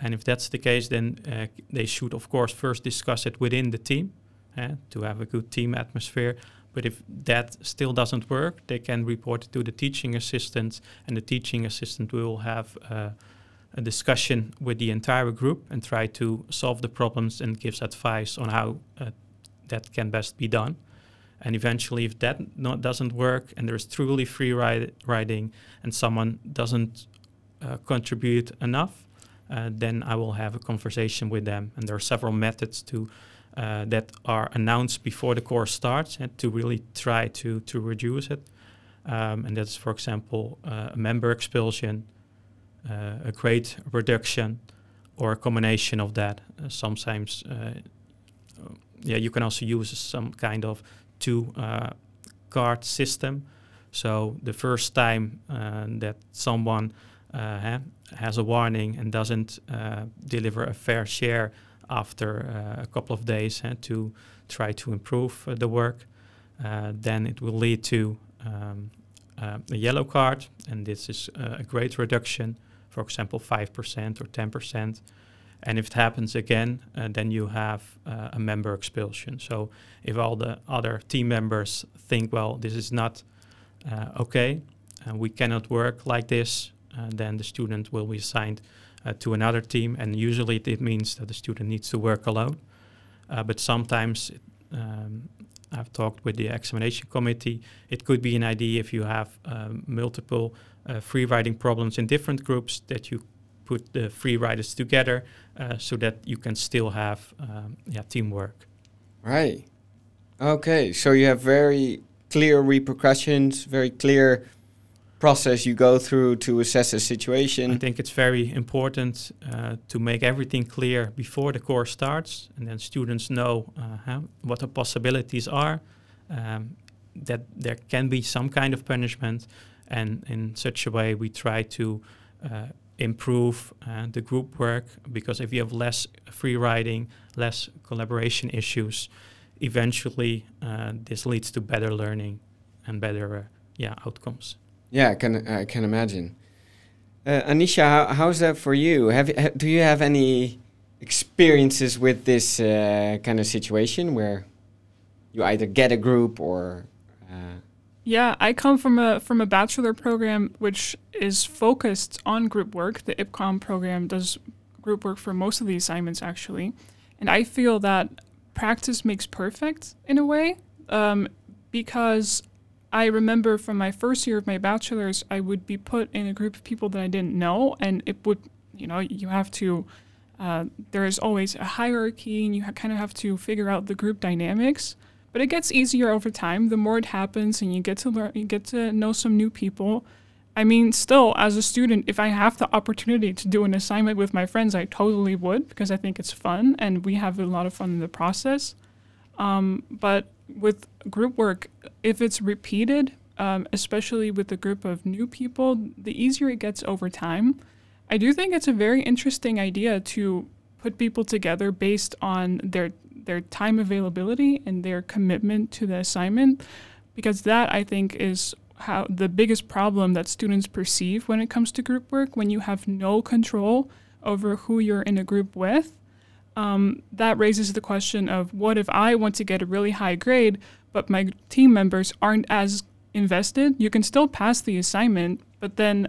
and if that's the case, then uh, they should, of course, first discuss it within the team uh, to have a good team atmosphere. But if that still doesn't work, they can report it to the teaching assistant, and the teaching assistant will have uh, a discussion with the entire group and try to solve the problems and gives advice on how uh, that can best be done. And eventually, if that not, doesn't work and there's truly free ride, riding and someone doesn't uh, contribute enough, uh, then I will have a conversation with them. And there are several methods to uh, that are announced before the course starts and to really try to to reduce it. Um, and that's, for example, uh, a member expulsion, uh, a grade reduction, or a combination of that. Uh, sometimes yeah, you can also use some kind of two uh, card system. So the first time uh, that someone uh, has a warning and doesn't uh, deliver a fair share after uh, a couple of days to try to improve uh, the work, then it will lead to um, a yellow card, and this is a great reduction, for example, 5% or 10%. And if it happens again, uh, then you have uh, a member expulsion. So if all the other team members think, well, this is not uh, okay, we cannot work like this, uh, then the student will be assigned uh, to another team. And usually it means that the student needs to work alone. Uh, but sometimes, it, um, I've talked with the examination committee, it could be an idea if you have um, multiple free riding problems in different groups that you put the free riders together uh, so that you can still have um, yeah, teamwork. Right. Okay. So you have very clear repercussions, very clear process you go through to assess a situation. I think it's very important uh, to make everything clear before the course starts, and then students know uh, how, what the possibilities are. Um, that there can be some kind of punishment, and in such a way we try to uh, improve uh, the group work because if you have less free riding, less collaboration issues, eventually uh, this leads to better learning and better uh, yeah outcomes. Yeah, I can I can imagine. Uh, Anisha, how, how's that for you? Have ha, do you have any experiences with this uh, kind of situation where you either get a group or yeah, I come from a from a bachelor program which is focused on group work. The IBCoM program does group work for most of the assignments actually, and I feel that practice makes perfect in a way um, because I remember from my first year of my bachelor's, I would be put in a group of people that I didn't know, and it would, you know, you have to. Uh, there is always a hierarchy, and you ha- kind of have to figure out the group dynamics. But it gets easier over time. The more it happens, and you get to learn, you get to know some new people. I mean, still, as a student, if I have the opportunity to do an assignment with my friends, I totally would because I think it's fun and we have a lot of fun in the process. Um, but with group work, if it's repeated, um, especially with a group of new people, the easier it gets over time I do think it's a very interesting idea to put people together based on their their time availability and their commitment to the assignment because that I think is how the biggest problem that students perceive when it comes to group work when you have no control over who you're in a group with um, that raises the question of what if I want to get a really high grade, but my team members aren't as invested? You can still pass the assignment, but then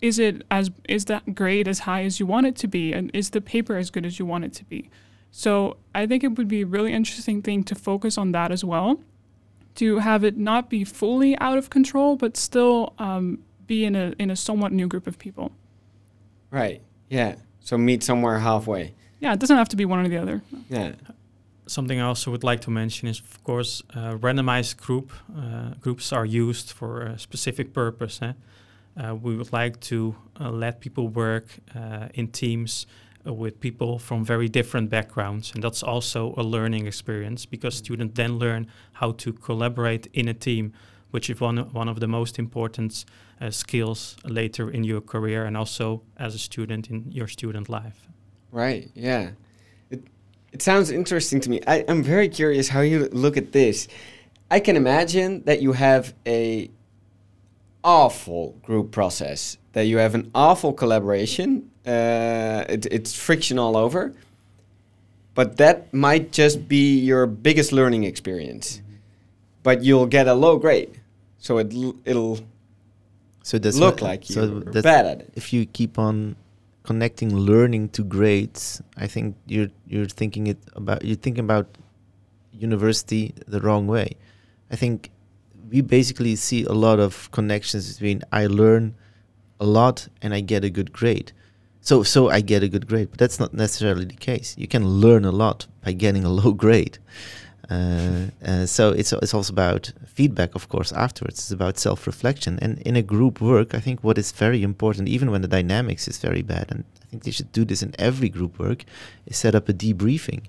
is it as is that grade as high as you want it to be, and is the paper as good as you want it to be? So I think it would be a really interesting thing to focus on that as well, to have it not be fully out of control, but still um, be in a in a somewhat new group of people. Right. Yeah. So meet somewhere halfway. Yeah, it doesn't have to be one or the other. Yeah. Something I also would like to mention is, of course, uh, randomized group uh, groups are used for a specific purpose. Eh? Uh, we would like to uh, let people work uh, in teams with people from very different backgrounds, and that's also a learning experience because mm-hmm. students then learn how to collaborate in a team, which is one one of the most important uh, skills later in your career and also as a student in your student life. Right. Yeah. It it sounds interesting to me. I, I'm very curious how you look at this. I can imagine that you have a awful group process. That you have an awful collaboration. Uh, it, it's friction all over. But that might just be your biggest learning experience. But you'll get a low grade, so it it'll so that's look like you're bad at it. If you keep on connecting learning to grades, I think you're you're thinking it about you're thinking about university the wrong way. I think we basically see a lot of connections between I learn a lot and I get a good grade. So so I get a good grade, but that's not necessarily the case. You can learn a lot by getting a low <laughs> grade. Uh, uh, so it's it's also about feedback, of course. Afterwards, it's about self-reflection. And in a group work, I think what is very important, even when the dynamics is very bad, and I think they should do this in every group work, is set up a debriefing.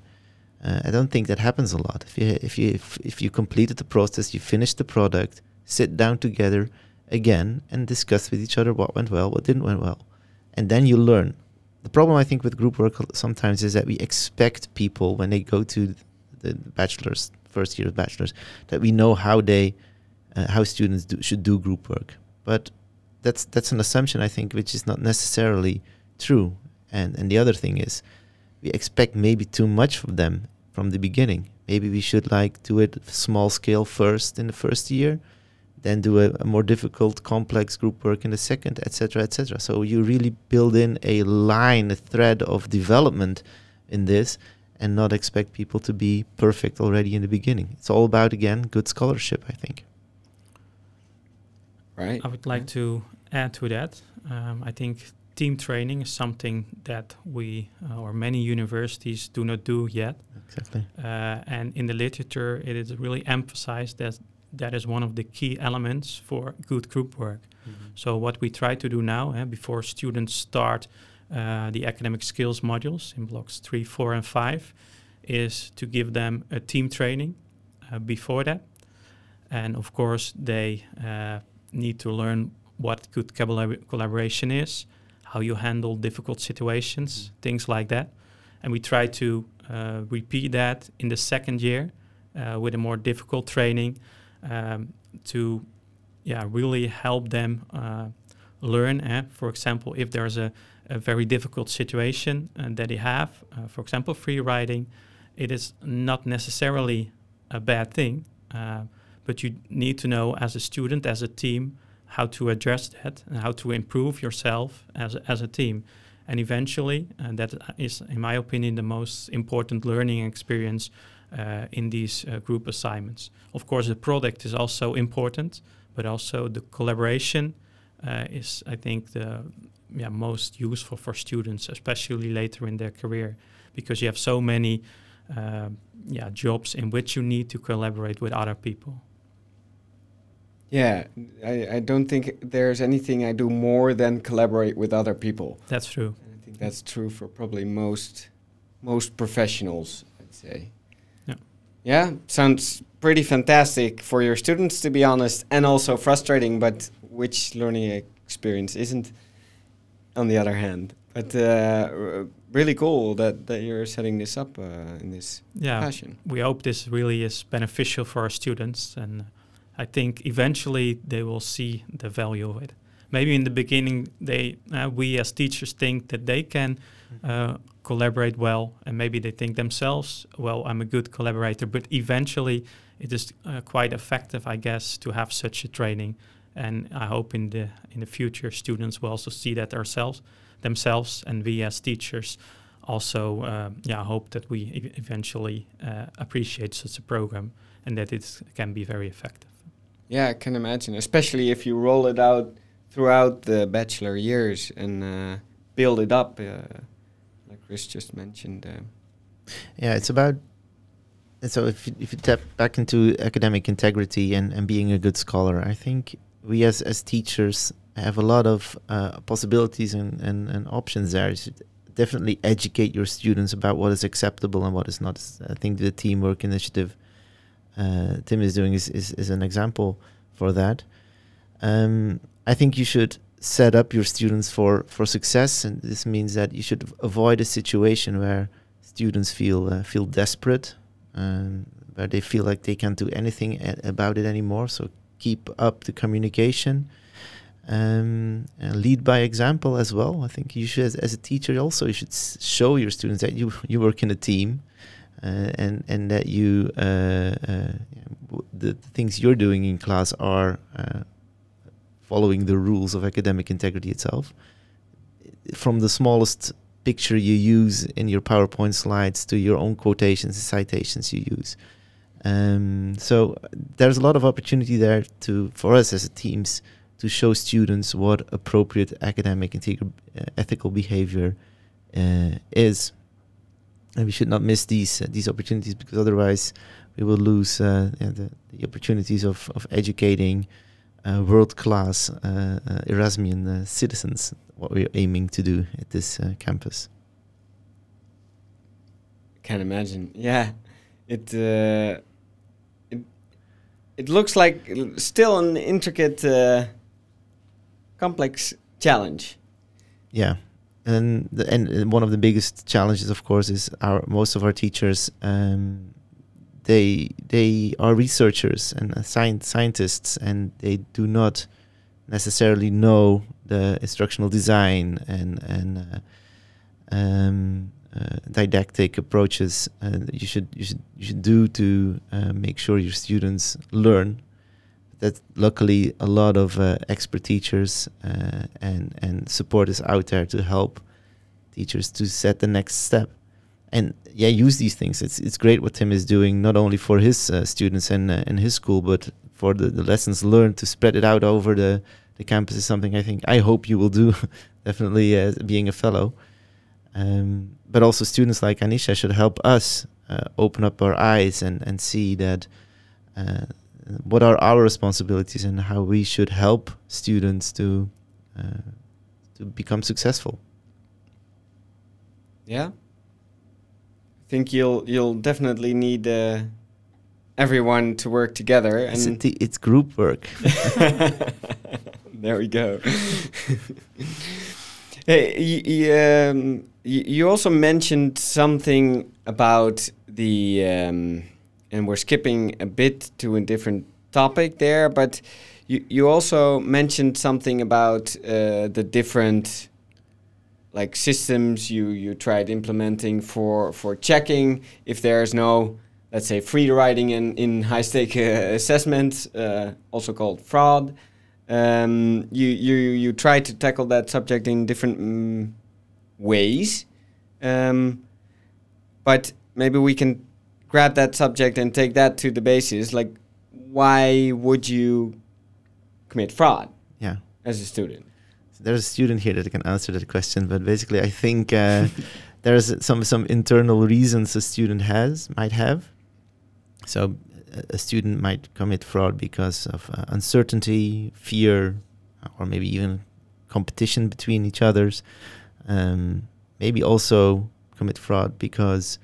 Uh, I don't think that happens a lot. If you if you if, if you completed the process, you finished the product, sit down together again and discuss with each other what went well, what didn't went well, and then you learn. The problem I think with group work sometimes is that we expect people when they go to the bachelor's first year of bachelor's that we know how they uh, how students do, should do group work. But that's that's an assumption i think which is not necessarily true. And and the other thing is we expect maybe too much of them from the beginning. Maybe we should like do it small scale first in the first year then do a, a more difficult complex group work in the second etc etc so you really build in a line a thread of development in this and not expect people to be perfect already in the beginning. It's all about again good scholarship, I think. Right. I would like to add to that. Um, I think team training is something that we uh, or many universities do not do yet. Exactly. Uh, and in the literature, it is really emphasized that that is one of the key elements for good group work. Mm-hmm. So what we try to do now, eh, before students start uh, the academic skills modules in blocks three, four, and five, is to give them a team training uh, before that. And of course, they uh, need to learn what good collab- collaboration is, how you handle difficult situations, mm-hmm. things like that. And we try to uh, repeat that in the second year uh, with a more difficult training um, to yeah, really help them learn. Eh? For example, if there's a a very difficult situation uh, that they have, uh, for example, free riding, it is not necessarily a bad thing, uh, but you need to know as a student, as a team, how to address that and how to improve yourself as a, as a team. And eventually, and that is, in my opinion, the most important learning experience uh, in these uh, group assignments. Of course, the product is also important, but also the collaboration uh, is, I think, the yeah, most useful for students, especially later in their career, because you have so many uh, yeah, jobs in which you need to collaborate with other people. Yeah, I, I don't think there's anything I do more than collaborate with other people. That's true. And I think that's true for probably most most professionals, I'd say. Yeah. Sounds pretty fantastic for your students, to be honest, and also frustrating. But which learning experience isn't? on the other hand. But uh, really cool that, that you're setting this up uh, in this Yeah, fashion. we hope this really is beneficial for our students, and I think eventually they will see the value of it. Maybe in the beginning, they uh, we as teachers think that they can uh, collaborate well, and maybe they think themselves, well, I'm a good collaborator. But eventually, it is uh, quite effective, I guess, to have such a training. And I hope in the in the future, students will also see that ourselves themselves, and we as teachers also, uh, yeah, hope that we ev- eventually uh, appreciate such a program and that it can be very effective. Yeah, I can imagine, especially if you roll it out throughout the bachelor years and uh, build it up, uh, Chris just mentioned. Uh, Yeah, it's about. So if you, if you tap back into academic integrity and, and being a good scholar, I think we as as teachers have a lot of uh, possibilities and, and, and options there. You should definitely educate your students about what is acceptable and what is not. I think the teamwork initiative uh, Tim is doing is, is, is an example for that. Um, I think you should set up your students for, for success, and this means that you should avoid a situation where students feel uh, feel desperate, um, where they feel like they can't do anything a- about it anymore. So keep up the communication. Um, and lead by example as well. I think you should, as, as a teacher, also you should s- show your students that you you work in a team, uh, and and that you uh, uh, w- the things you're doing in class are uh, following the rules of academic integrity itself. From the smallest picture you use in your PowerPoint slides to your own quotations and citations you use. Um, so there's a lot of opportunity there to for us as a teams to show students what appropriate academic integri- uh, ethical behavior uh, is, and we should not miss these uh, these opportunities because otherwise we will lose uh, the, the opportunities of of educating uh, world class uh, uh, Erasmian uh, citizens. What we're aiming to do at this uh, campus. Can't imagine. Yeah, it uh, it it looks like still an intricate, uh, complex challenge. Yeah, and the, and one of the biggest challenges, of course, is our most of our teachers. Um, they they are researchers and uh, scientists, and they do not necessarily know the instructional design and and uh, um, uh, didactic approaches uh, you should you should you should do to uh, make sure your students learn. That luckily a lot of uh, expert teachers and and support is out there to help teachers to set the next step. And yeah, use these things. It's it's great what Tim is doing, not only for his uh, students and uh, in his school, but for the, the lessons learned to spread it out over the the campus is something I think I hope you will do. <laughs> definitely as being a fellow. Um, but also students like Anisha should help us uh, open up our eyes and, and see that uh, what are our responsibilities and how we should help students to uh, to become successful. Yeah, think you'll you'll definitely need uh, everyone to work together It's, a and t- it's group work. <laughs> <laughs> there we go. <laughs> hey, you, um, you also mentioned something about the, um, and we're skipping a bit to a different topic there, but you, you also mentioned something about uh, the different like systems you you tried implementing for for checking. If there's no let's say free riding in in high stake uh, assessments uh, also called fraud um, you you you try to tackle that subject in different mm, ways. Um, but maybe we can grab that subject and take that to the basis like why would you commit fraud Yeah. as a student There's a student here that can answer that question, but basically, I think uh, <laughs> there's some some internal reasons a student has might have. So, a- student might commit fraud because of uh, uncertainty, fear, or maybe even competition between each others. Um, maybe also commit fraud because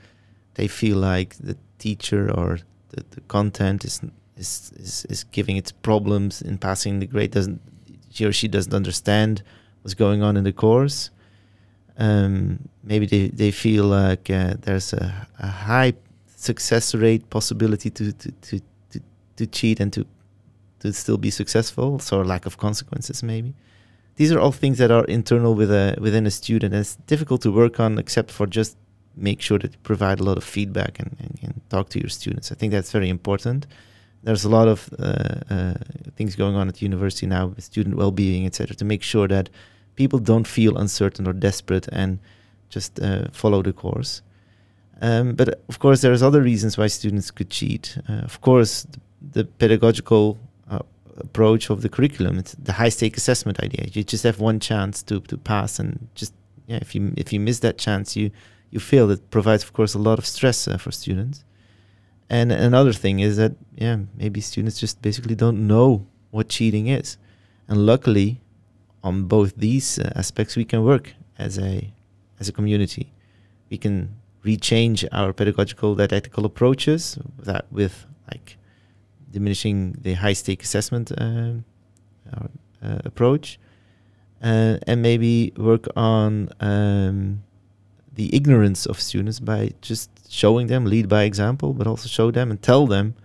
they feel like the teacher or the, the content is, is is is giving its problems in passing the grade doesn't he or she doesn't understand what's going on in the course. Um, maybe they, they feel like uh, there's a, a high success rate possibility to, to, to, to, to cheat and to to still be successful, so lack of consequences maybe. These are all things that are internal with a, within a student. It's difficult to work on except for just make sure that you provide a lot of feedback and, and, and talk to your students. I think that's very important. There's a lot of uh, uh, things going on at the university now with student well-being, etc., to make sure that people don't feel uncertain or desperate and just uh, follow the course. Um, but of course, there's other reasons why students could cheat. Of course, the, pedagogical approach of the curriculum, it's the high stake assessment idea. You just have one chance to, to pass, and just yeah, if you if you miss that chance, you you fail. It provides, of course, a lot of stress uh, for students. And another thing is that yeah, maybe students just basically don't know what cheating is, and luckily, on both these uh, aspects, we can work as a as a community. We can rechange our pedagogical didactical approaches that with like diminishing the high stake assessment uh, uh, approach uh, and maybe work on um, the ignorance of students by just showing them lead by example but also show them and tell them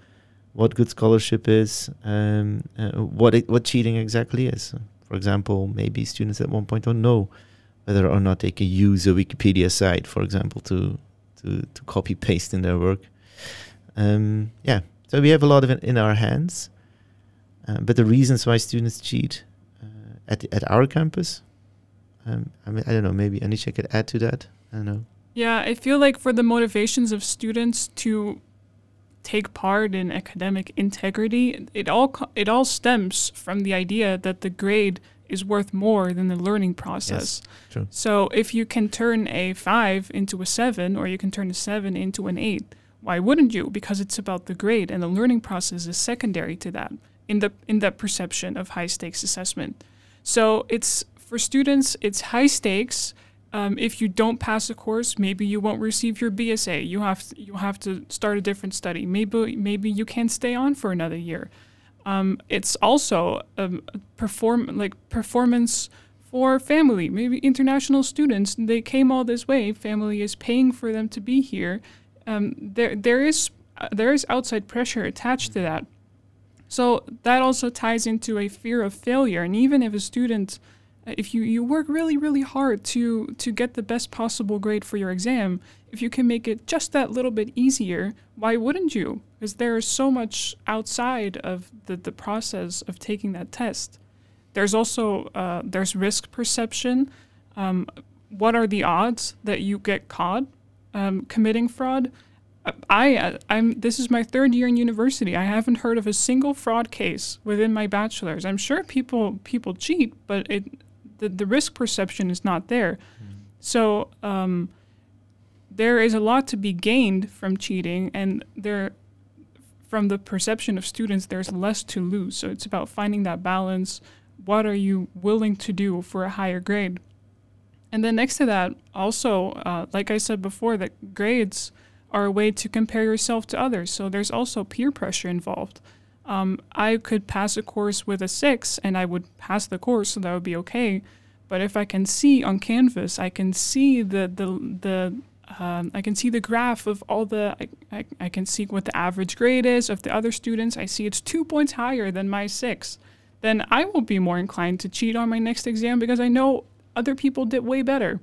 what good scholarship is um, uh, what it, what cheating exactly is for example maybe students at one point don't know whether or not they can use a wikipedia site for example to to, to copy paste in their work. Um, yeah, so we have a lot of it in our hands. Uh, but the reasons why students cheat uh, at at our campus, um, I mean, I don't know. Maybe Anisha could add to that. I don't know. Yeah, I feel like for the motivations of students to take part in academic integrity, it all it all stems from the idea that the grade is worth more than the learning process. Yes, true. So if you can turn a five into a seven, or you can turn a seven into an eight, why wouldn't you? Because it's about the grade, and the learning process is secondary to that in the in that perception of high stakes assessment. So it's for students, it's high stakes. Um, if you don't pass a course, maybe you won't receive your BSA. You have to, you have to start a different study. Maybe maybe you can't stay on for another year. Um, it's also um, perform like performance for family. Maybe international students they came all this way. Family is paying for them to be here. Um, there there is uh, there is outside pressure attached to that. So that also ties into a fear of failure. And even if a student, if you, you work really, really hard to, to get the best possible grade for your exam, if you can make it just that little bit easier, why wouldn't you? Because there is so much outside of the, the process of taking that test. There's also uh, there's risk perception. Um, what are the odds that you get caught um, committing fraud? I I'm this is my third year in university. I haven't heard of a single fraud case within my bachelor's. I'm sure people people cheat, but it the, the risk perception is not there. Mm. So um, there is a lot to be gained from cheating, and there from the perception of students, there's less to lose. So it's about finding that balance. What are you willing to do for a higher grade? And then next to that, also, uh, like I said before, that grades are a way to compare yourself to others. So there's also peer pressure involved. Um, I could pass a course with a six and I would pass the course, so that would be okay. But if I can see on Canvas, I can see the the the um, I can see the graph of all the I, I, I can see what the average grade is of the other students. I see it's two points higher than my six. Then I will be more inclined to cheat on my next exam because I know other people did way better.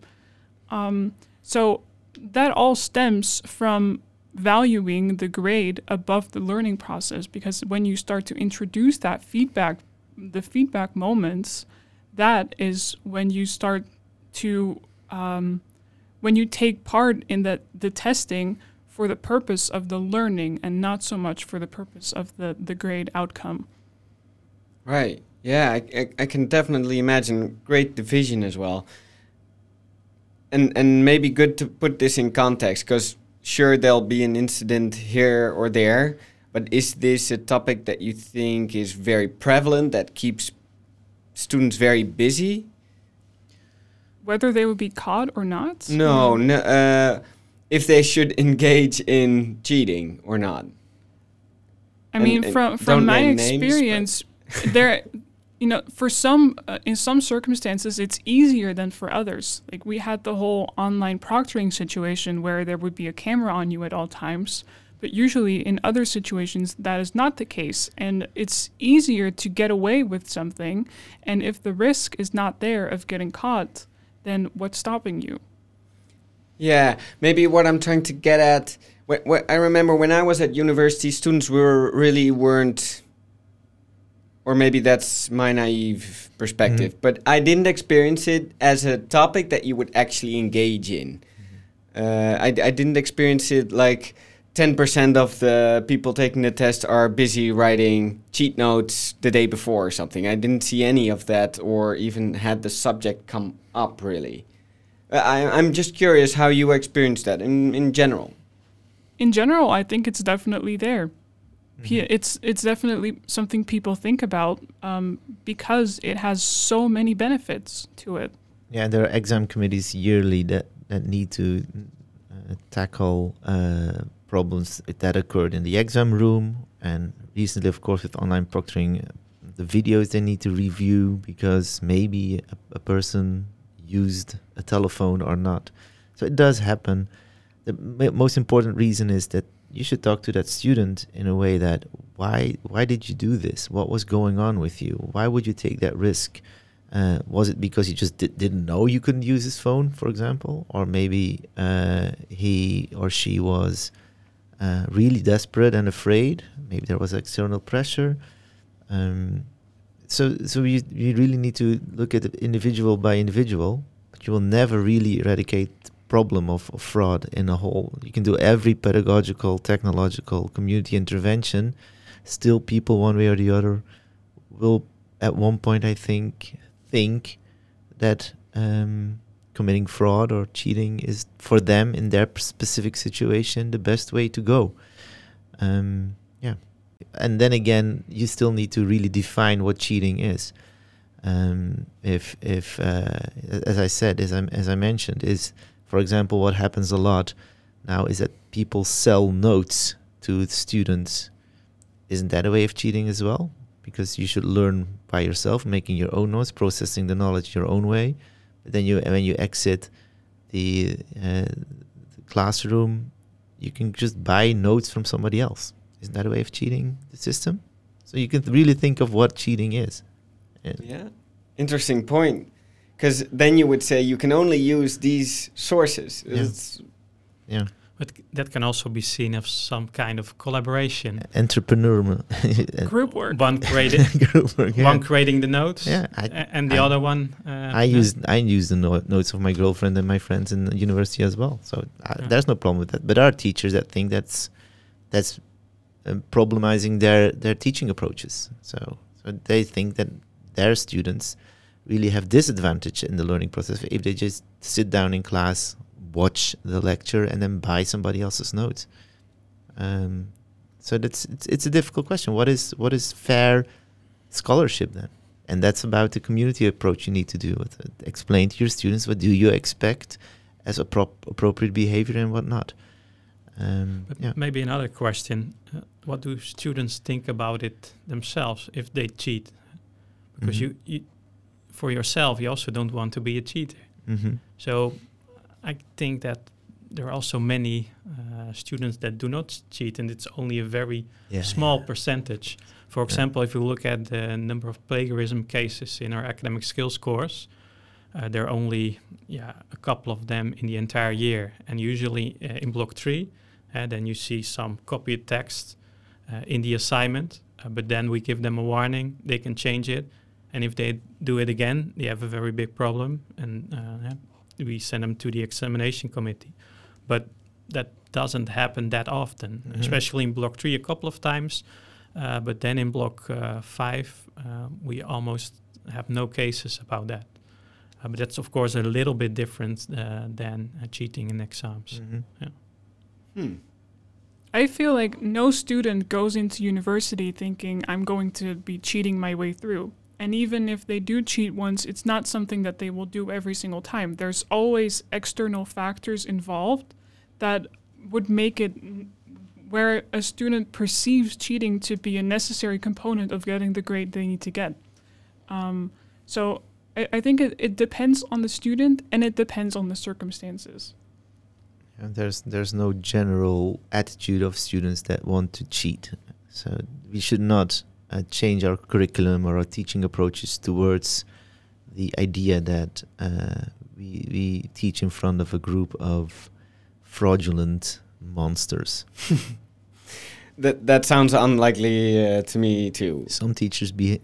Um, so that all stems from valuing the grade above the learning process because when you start to introduce that feedback the feedback moments that is when you start to um, when you take part in the, the testing for the purpose of the learning and not so much for the purpose of the, the grade outcome. Right. Yeah I, I, I can definitely imagine great division as well. And and maybe good to put this in context because sure there'll be an incident here or there, but is this a topic that you think is very prevalent that keeps students very busy? Whether they would be caught or not? No, no. Uh, if they should <laughs> engage in cheating or not. I mean, and, from from my experience, there <laughs> you know, for some, uh, in some circumstances, it's easier than for others. Like we had the whole online proctoring situation where there would be a camera on you at all times. But usually in other situations, that is not the case. And it's easier to get away with something. And if the risk is not there of getting caught, then what's stopping you? Yeah, maybe what I'm trying to get at. Wh- wh- I remember when I was at university, students were really weren't, or maybe that's my naive perspective, but I didn't experience it as a topic that you would actually engage in. Uh, I, I didn't experience it like 10% of the people taking the test are busy writing cheat notes the day before or something. I didn't see any of that or even had the subject come up really. Uh, I, I'm just curious how you experienced that in, in general. In general, I think it's definitely there. Pe- It's it's definitely something people think about um, because it has so many benefits to it. Yeah, there are exam committees yearly that, that need to uh, tackle uh, problems that occurred in the exam room. And recently, of course, with online proctoring, the videos they need to review because maybe a, a person used a telephone or not. So it does happen. The m- most important reason is that you should talk to that student in a way that why why did you do this? What was going on with you? Why would you take that risk? Uh, was it because he just di- didn't know you couldn't use his phone, for example, or maybe uh, he or she was uh, really desperate and afraid? Maybe there was external pressure. Um, so, so you you really need to look at it individual by individual, but you will never really eradicate problem of, of fraud in a whole. You can do every pedagogical, technological, community intervention. Still, people one way or the other will at one point, I think, think that um, committing fraud or cheating is for them in their specific situation the best way to go. Um, yeah, and then again, you still need to really define what cheating is. Um, if if uh, as I said, as I as I mentioned, is for example, what happens a lot now is that people sell notes to students. Isn't that a way of cheating as well? Because you should learn by yourself, making your own notes, processing the knowledge your own way. But then you, when you exit the, uh, the classroom, you can just buy notes from somebody else. Isn't that a way of cheating the system? So you can really think of what cheating is. Yeah, interesting point. Because then you would say you can only use these sources. Yeah. It's, yeah, But that can also be seen as some kind of collaboration. entrepreneur. <laughs> <laughs> Group work. One <laughs> created, Group work, yeah. one creating the notes, Yeah, I- a- and the I- other one. Uh, I yeah. use I use the no- notes of my girlfriend and my friends in the university as well. So uh, Yeah. there's no problem with that. But there are teachers that think that's that's um, problematizing their their teaching approaches. So so they think that their students really have disadvantage in the learning process if they just sit down in class, watch the lecture, and then buy somebody else's notes. Um, so that's it's, it's a difficult question. What is what is fair scholarship then? And that's about the community approach you need to do. With it. Explain to your students what do you expect as a prop- appropriate behavior and what not. Um, But yeah. maybe another question: uh, What do students think about it themselves if they cheat? Because Mhm. you, you, for yourself, you also don't want to be a cheater. hmm So I think that there are also many uh, students that do not cheat, and it's only a very Yeah. small percentage. For Yeah. example, if you look at the number of plagiarism cases in our academic skills course, uh, there are only yeah a couple of them in the entire year, and usually uh, in block three, uh, then you see some copied text uh, in the assignment, uh, but then we give them a warning, they can change it, and if they do it again, they have a very big problem, and uh, yeah, we send them to the examination committee. But that doesn't happen that often, Mhm. especially in block three a couple of times. Uh, but then in block uh, five, uh, we almost have no cases about that. Uh, but that's of course a little bit different uh, than uh, cheating in exams. Mhm. hmm. I feel like no student goes into university thinking I'm going to be cheating my way through. And even if they do cheat once, it's not something that they will do every single time. There's always external factors involved that would make it where a student perceives cheating to be a necessary component of getting the grade they need to get. Um, so I, I think it, it depends on the student and it depends on the circumstances. And there's there's no general attitude of students that want to cheat. So we should not uh, change our curriculum or our teaching approaches towards the idea that uh, we we teach in front of a group of fraudulent monsters. <laughs> That that sounds unlikely uh, to me too. Some teachers be,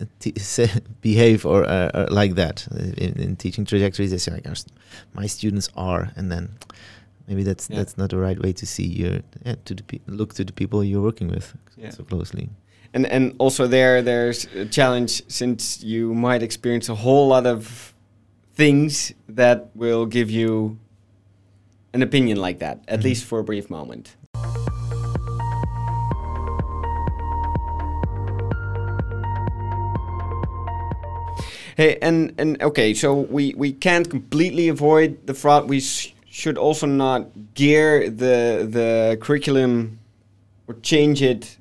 <laughs> behave or uh, uh, like that in, in teaching trajectories. They say like, "My students are," and then maybe that's Yeah. that's not the right way to see your yeah, to the pe- look to the people you're working with Yeah. so closely. And and also there there's a challenge since you might experience a whole lot of things that will give you an opinion like that, at Mhm. least for a brief moment. Hey, and and okay, so we we can't completely avoid the fraud. We sh- should also not gear the the curriculum or change it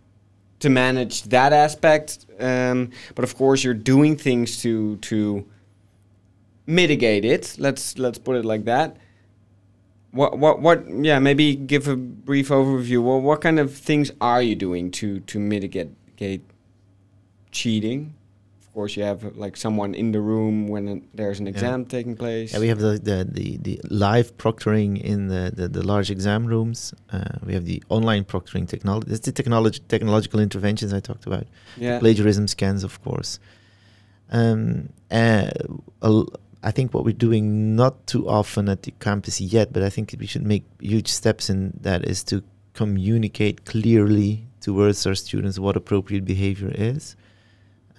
to manage that aspect. Um, but of course, you're doing things to to mitigate it. Let's let's put it like that. What what what? Yeah, maybe give a brief overview. Well, what kind of things are you doing to to mitigate cheating? Of course, you have like someone in the room when it- there's an Yeah. exam taking place. Yeah, we have the the, the, the live proctoring in the, the, the large exam rooms. Uh, we have the online proctoring technology. It's the technology technological interventions I talked about. yeah. plagiarism scans, of course. Um, uh, a- I think what we're doing not too often at the campus yet, but I think we should make huge steps in that is to communicate clearly towards our students what appropriate behavior is.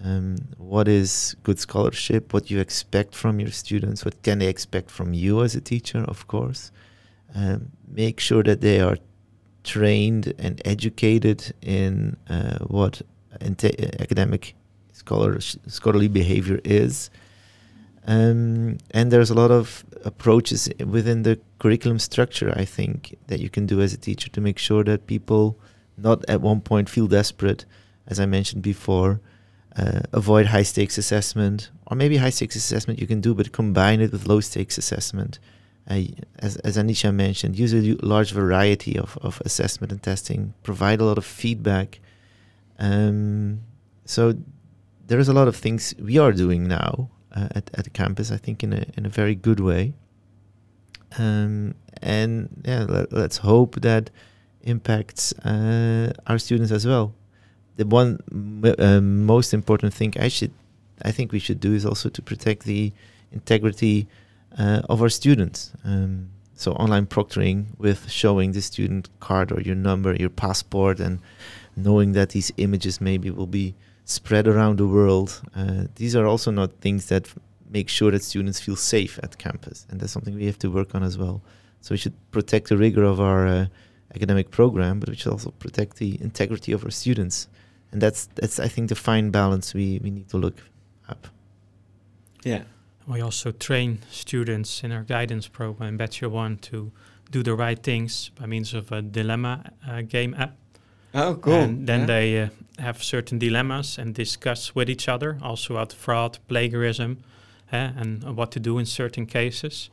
Um, what is good scholarship? What you expect from your students? What can they expect from you as a teacher? Of course, um, make sure that they are trained and educated in uh, what inte- academic scholar scholarly behavior is. Um, and there's a lot of approaches within the curriculum structure, I think, that you can do as a teacher to make sure that people not at one point feel desperate, as I mentioned before, uh, avoid high stakes assessment, or maybe high stakes assessment you can do, but combine it with low stakes assessment. Uh, as, as Anisha mentioned, use a large variety of, of assessment and testing, provide a lot of feedback. Um, so there is a lot of things we are doing now uh, at, at campus, I think, in a, in a very good way. Um, and yeah, let, let's hope that impacts uh, our students as well. The one uh, most important thing I should, I think we should do is also to protect the integrity uh, of our students. Um, so online proctoring with showing the student card or your number, your passport, and knowing that these images maybe will be spread around the world. Uh, these are also not things that f- make sure that students feel safe at campus, and that's something we have to work on as well. So we should protect the rigor of our uh, academic program, but we should also protect the integrity of our students, and that's that's I think the fine balance we we need to look up. yeah. We also train students in our guidance program, Bachelor One, to do the right things by means of a dilemma uh, game app. Oh, cool. And then Yeah. they uh, have certain dilemmas and discuss with each other, also about fraud, plagiarism, eh, and uh, what to do in certain cases.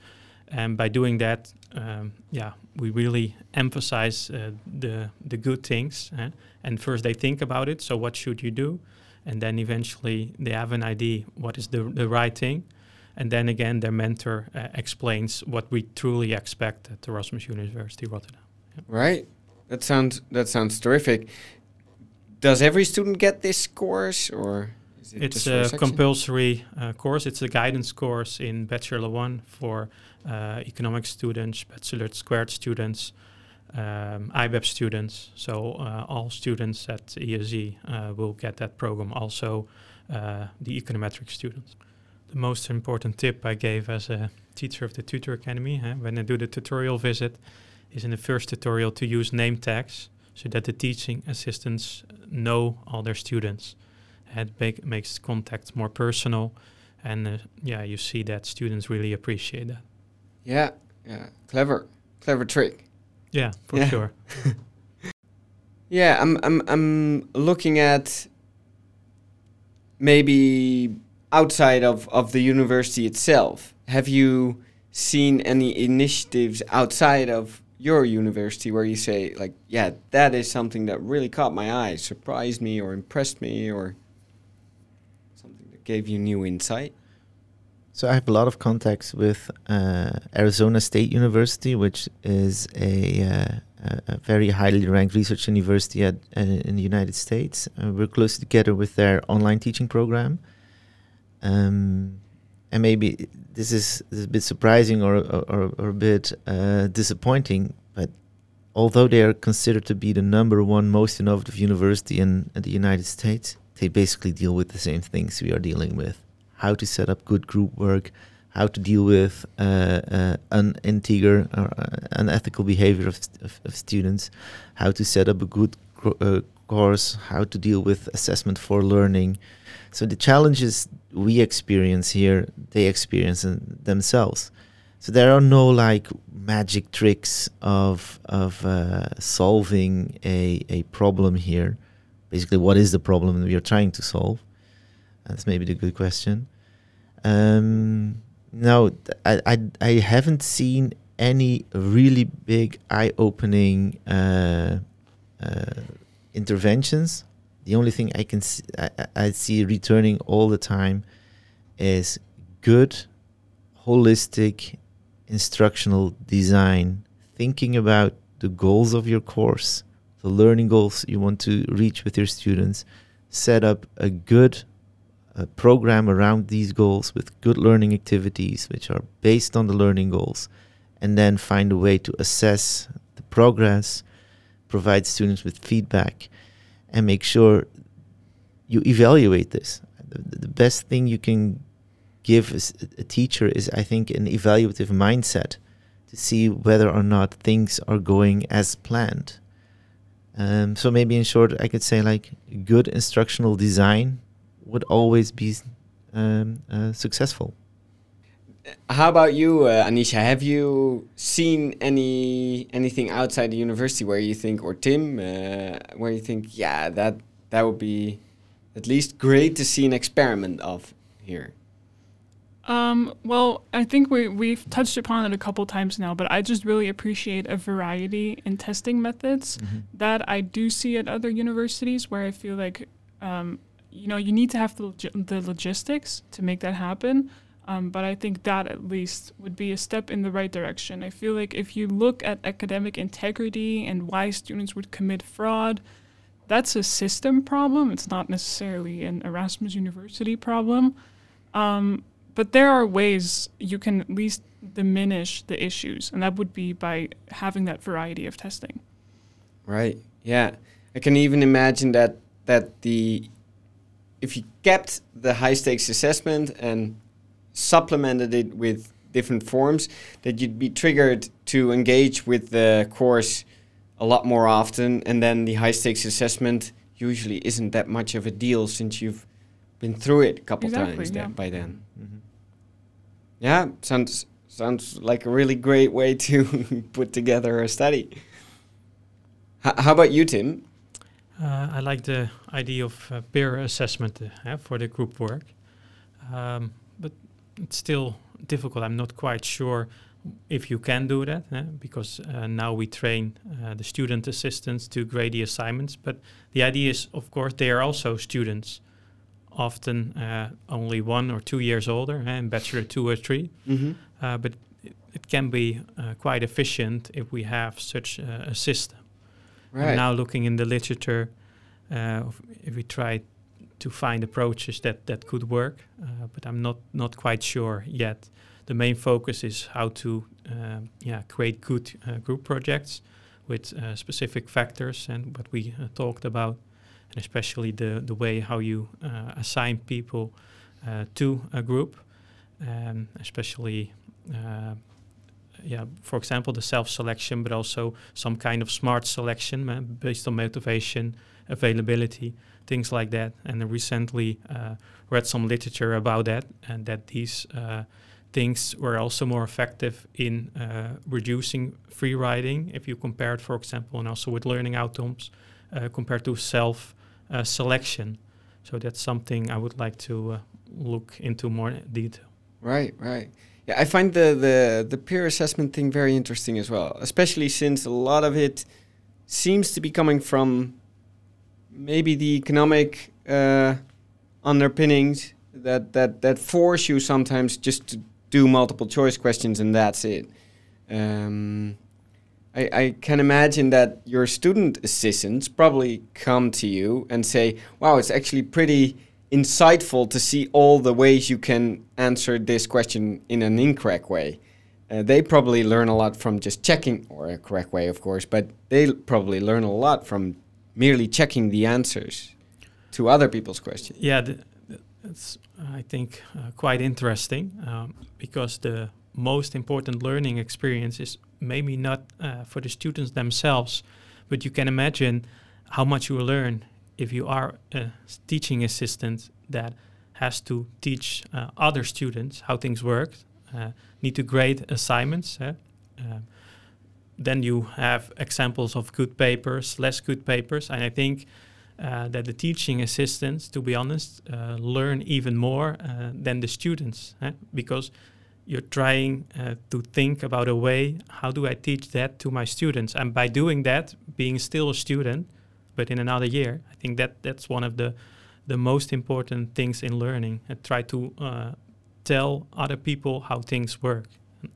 And by doing that, um, yeah, we really emphasize uh, the the good things. eh. And first they think about it. So what should you do? And then eventually they have an idea what is the the right thing. And then again, their mentor uh, explains what we truly expect at Erasmus University Rotterdam. Right. That sounds that sounds terrific. Does every student get this course, or is it It's for a compulsory uh, course. It's a guidance course in Bachelor One for uh, economic students, Bachelor Squared students, um, IBEB students. So uh, all students at ESE uh, will get that program. Also, the econometric students. The most important tip I gave as a teacher of the Tutor Academy when I do the tutorial visit is in the first tutorial to use name tags so that the teaching assistants know all their students it make, makes contact more personal and uh, yeah you see that students really appreciate that Yeah, yeah, clever, clever trick. yeah for Yeah. sure <laughs> Yeah, I'm I'm I'm looking at maybe outside of, of the university itself, have you seen any initiatives outside of your university where you say like yeah that is something that really caught my eye surprised me or impressed me or something that gave you new insight so i have a lot of contacts with uh, arizona state university which is a, uh, a very highly ranked research university at, uh, in the united states. Uh, we're close together with their online teaching program. Um, and maybe this is, this is a bit surprising or, or, or a bit uh, disappointing, but although they are considered to be the number one most innovative university in, in, the United States, they basically deal with the same things we are dealing with how to set up good group work, how to deal with uh, uh, or uh, unethical behavior of, of, of, students, how to set up a good uh, course, how to deal with assessment for learning. So the challenges we experience here, they experience themselves. So there are no like magic tricks of of uh, solving a a problem here. Basically, what is the problem we are trying to solve? That's maybe the good question. Um, no, I, I I haven't seen any really big eye-opening uh, uh, interventions the only thing I can see, I, I see returning all the time is good, holistic, instructional design. Thinking about the goals of your course, the learning goals you want to reach with your students. Set up a good uh, program around these goals with good learning activities, which are based on the learning goals, and then find a way to assess the progress, provide students with feedback and make sure you evaluate this. The, best thing you can give a, a teacher is, I think, an evaluative mindset to see whether or not things are going as planned. Um, so maybe in short, I could say like good instructional design would always be um, uh, successful. How about you, uh, Anisha? Have you seen any anything outside the university where you think, or Tim, uh, where you think, yeah, that that would be at least great to see an experiment of here? Um, well, I think we we've touched upon it a couple times now, but I just really appreciate a variety in testing methods mm-hmm. that I do see at other universities where I feel like um, you know you need to have the, the logistics to make that happen um, but I think that at least would be a step in the right direction. I feel like if you look at academic integrity and why students would commit fraud, that's a system problem. It's not necessarily an Erasmus University problem. Um, but there are ways you can at least diminish the issues, and that would be by having that variety of testing. Right. Yeah. I can even imagine that that the if you kept the high stakes assessment and supplemented it with different forms, that you'd be triggered to engage with the course a lot more often. And then the high stakes assessment usually isn't that much of a deal since you've been through it a couple exactly, times yeah. by then. Mm-hmm. Yeah, sounds sounds like a really great way to <laughs> put together a study. H- how about you, Tim? Uh, I like the idea of uh, peer assessment uh, for the group work. Um, but it's still difficult. I'm not quite sure if you can do that eh? because uh, now we train uh, the student assistants to grade the assignments. But the idea is, of course, they are also students, often uh, only one or two years older, eh? in bachelor two or 3 mm-hmm. Uh, but it, it, can be uh, quite efficient if we have such a system. Right. And now, looking in the literature, uh, if we try to find approaches that that could work, uh, but I'm not not quite sure yet. The main focus is how to uh, yeah create good uh, group projects with uh, specific factors and what we uh, talked about, and especially the the way how you uh, assign people to a group, um, especially. Yeah, for example, the self-selection, but also some kind of smart selection based on motivation, availability, things like that. And I recently uh, read some literature about that, and that these uh, things were also more effective in uh, reducing free riding if you compare it, for example, and also with learning outcomes uh, compared to self uh, selection. So that's something I would like to uh, look into more detail. Right, right. Yeah, I find the, the, the peer assessment thing very interesting as well, especially since a lot of it seems to be coming from maybe the economic uh, underpinnings that, that, that force you sometimes just to do multiple choice questions and that's it. Um, I, I can imagine that your student assistants probably come to you and say, wow, it's actually pretty insightful to see all the ways you can answer this question in an incorrect way. Uh, they probably learn a lot from just checking, or a correct way, of course, but they probably learn a lot from merely checking the answers to other people's questions. Yeah, th- it's I think uh, quite interesting um, because the most important learning experience is maybe not uh, for the students themselves, but you can imagine how much you learn if you are a teaching assistant that has to teach uh, other students how things work, uh, need to grade assignments. Uh, then you have examples of good papers, less good papers, and I think uh, that the teaching assistants, to be honest, uh, learn even more uh, than the students eh? because you're trying to think about a way how do I teach that to my students, and by doing that, being still a student, but in another year, I think that that's one of the the most important things in learning. And try to uh, tell other people how things work.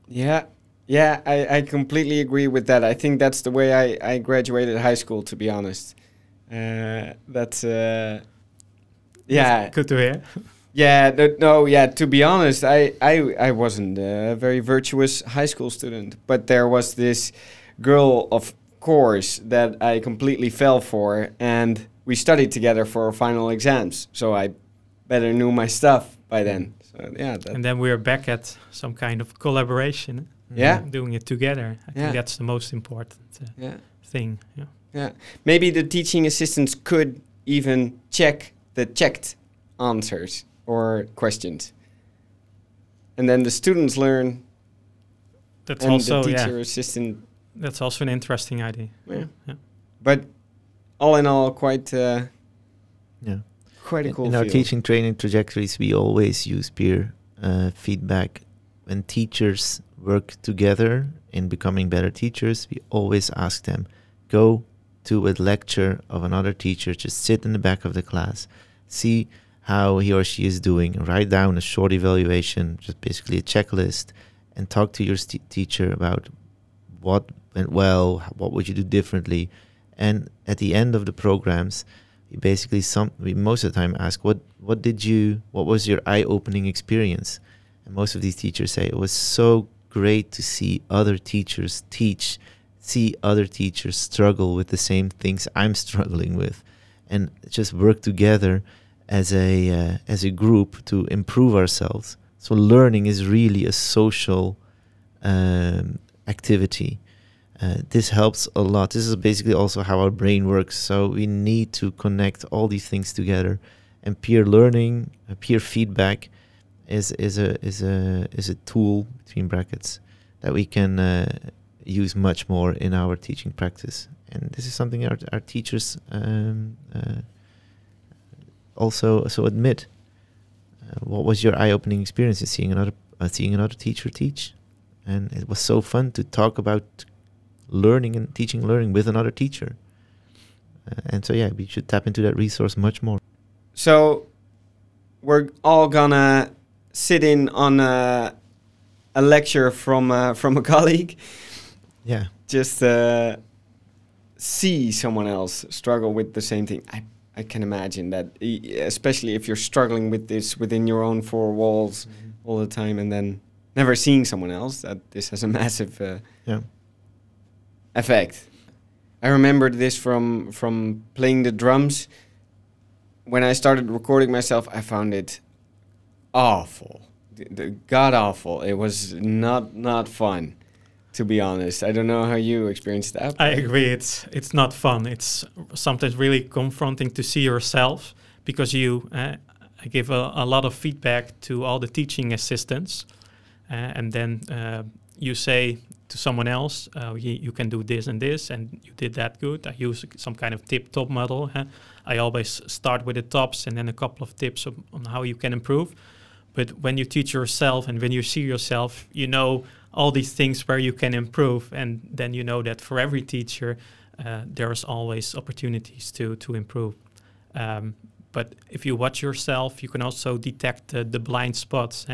Yeah, yeah, I, I completely agree with that. I think that's the way I, I graduated high school, to be honest. Uh, that's, uh, yeah. That's good to hear. Yeah, no, no, yeah. To be honest, I, I, I wasn't a very virtuous high school student, but there was this girl, of course, that I completely fell for, and we studied together for our final exams. So I better knew my stuff by then. So yeah. and then we are back at some kind of collaboration. Yeah. Doing it together. I yeah. think that's the most important uh, yeah. thing. Yeah. Yeah. Maybe the teaching assistants could even check the checked answers or questions. And then the students learn. That's and also the teacher yeah. assistant. That's also an interesting idea. Yeah. yeah. But all in all, quite. Uh, yeah. Quite a in, cool. In, our teaching training trajectories, we always use peer uh, feedback when teachers work together in becoming better teachers. We always ask them go to a lecture of another teacher, just sit in the back of the class, see how he or she is doing, write down a short evaluation, just basically a checklist, and talk to your st- teacher about what went well, what would you do differently. And at the end of the programs, we basically some we most of the time ask what what did you what was your eye-opening experience? And most of these teachers say it was so great to see other teachers teach, see other teachers struggle with the same things I'm <laughs> struggling with, and just work together as a uh, as a group to improve ourselves. So learning is really a social um, activity. Uh, this helps a lot. This is basically also how our brain works. So we need to connect all these things together, and peer learning, uh, peer feedback, is is a is a is a tool between brackets that we can uh, use much more in our teaching practice. And this is something our our teachers um, uh, also so admit. Uh, what was your eye-opening experience in seeing another seeing another teacher teach? And it was so fun to talk about learning and teaching learning with another teacher. Uh, and so yeah, we should tap into that resource much more. So we're all gonna sit in on a, a lecture from uh, from a <laughs> colleague. Yeah. Just uh, see someone else struggle with the same thing. I I can imagine that, especially if you're struggling with this within your own four walls mm-hmm. all the time, and then never seeing someone else, that this has a <laughs> massive uh, yeah. Effect. I remembered this from from playing the drums. When I started recording myself, I found it awful, god awful. It was not not fun to be honest. I don't know how you experienced that. I agree. It's it's not fun. It's sometimes really confronting to see yourself because you. Uh, I give a, a, lot of feedback to all the teaching assistants, uh, and then uh, you say to someone else. Uh, you, you, can do this and this, and you did that good. I use some kind of tip top model. Huh? I always start with the tops and then a couple of tips of, on how you can improve. But when you teach yourself and when you see yourself, you know all these things where you can improve, and then you know that for every teacher, uh, there's always opportunities to to improve. Um, but if you watch yourself, you can also detect uh, the blind spots?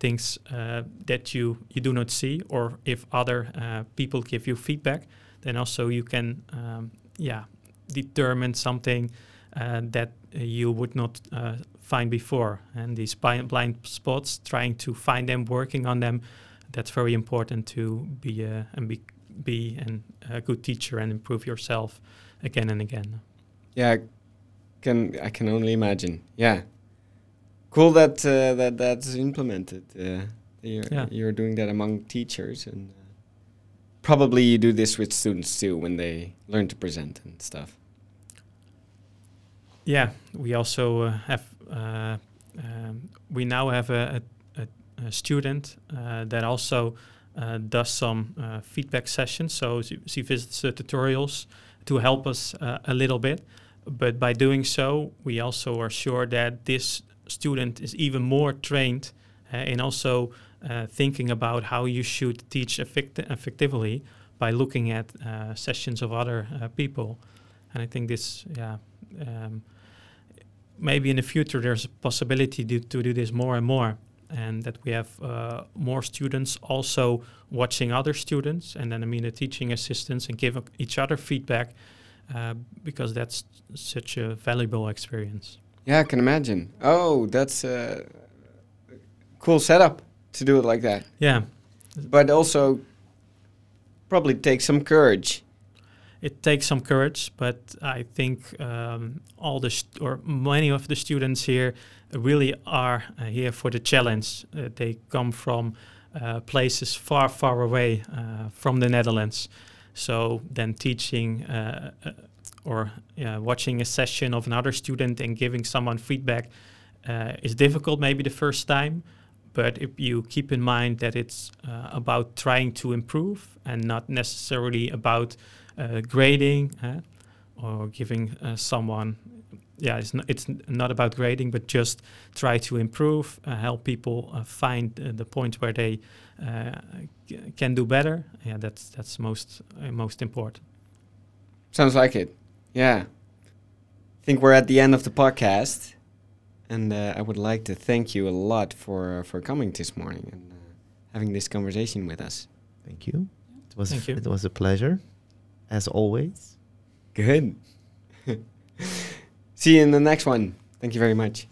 Things uh, that you you do not see, or if other uh, people give you feedback, then also you can um, yeah determine something uh, that you would not uh, find before. And these blind spots, trying to find them, working on them, that's very important to be a, and be be an, a good teacher and improve yourself again and again. Yeah, can I can only imagine. Yeah, cool that uh, that that's implemented. Uh, you're, yeah. you're doing that among teachers and uh, probably you do this with students too when they learn to present and stuff. Yeah, we also uh, have uh, um, we now have a, a, a student uh, that also uh, does some uh, feedback sessions. So she, she visits the tutorials to help us uh, a little bit. But by doing so, we also are sure that this student is even more trained in also thinking about how you should teach effecti- effectively by looking at sessions of other people. And I think this, yeah. Um, maybe in the future there's a possibility to, to do this more and more and that we have uh, more students also watching other students and then I mean the teaching assistants and give each other feedback uh, because that's such a valuable experience. Yeah, I can imagine. Oh, that's a cool setup to do it like that. Yeah. But also probably takes some courage it takes some courage, but I think um, all the or many of the students here really are uh, here for the challenge. Uh, they come from uh, places far, far away uh, from the Netherlands. So then teaching uh, uh, or watching a session of another student and giving someone feedback is difficult maybe the first time. But if you keep in mind that it's about trying to improve and not necessarily about uh, grading uh, or giving uh, someone yeah it's not, it's not about grading but just try to improve uh, help people uh, find uh, the point where they can do better yeah that's that's most most important sounds like it yeah i think we're at the end of the podcast and uh, i would like to thank you a lot for uh, for coming this morning and uh, having this conversation with us thank you it was thank you. it was a pleasure as always. Good. <laughs> See you in the next one. Thank you very much.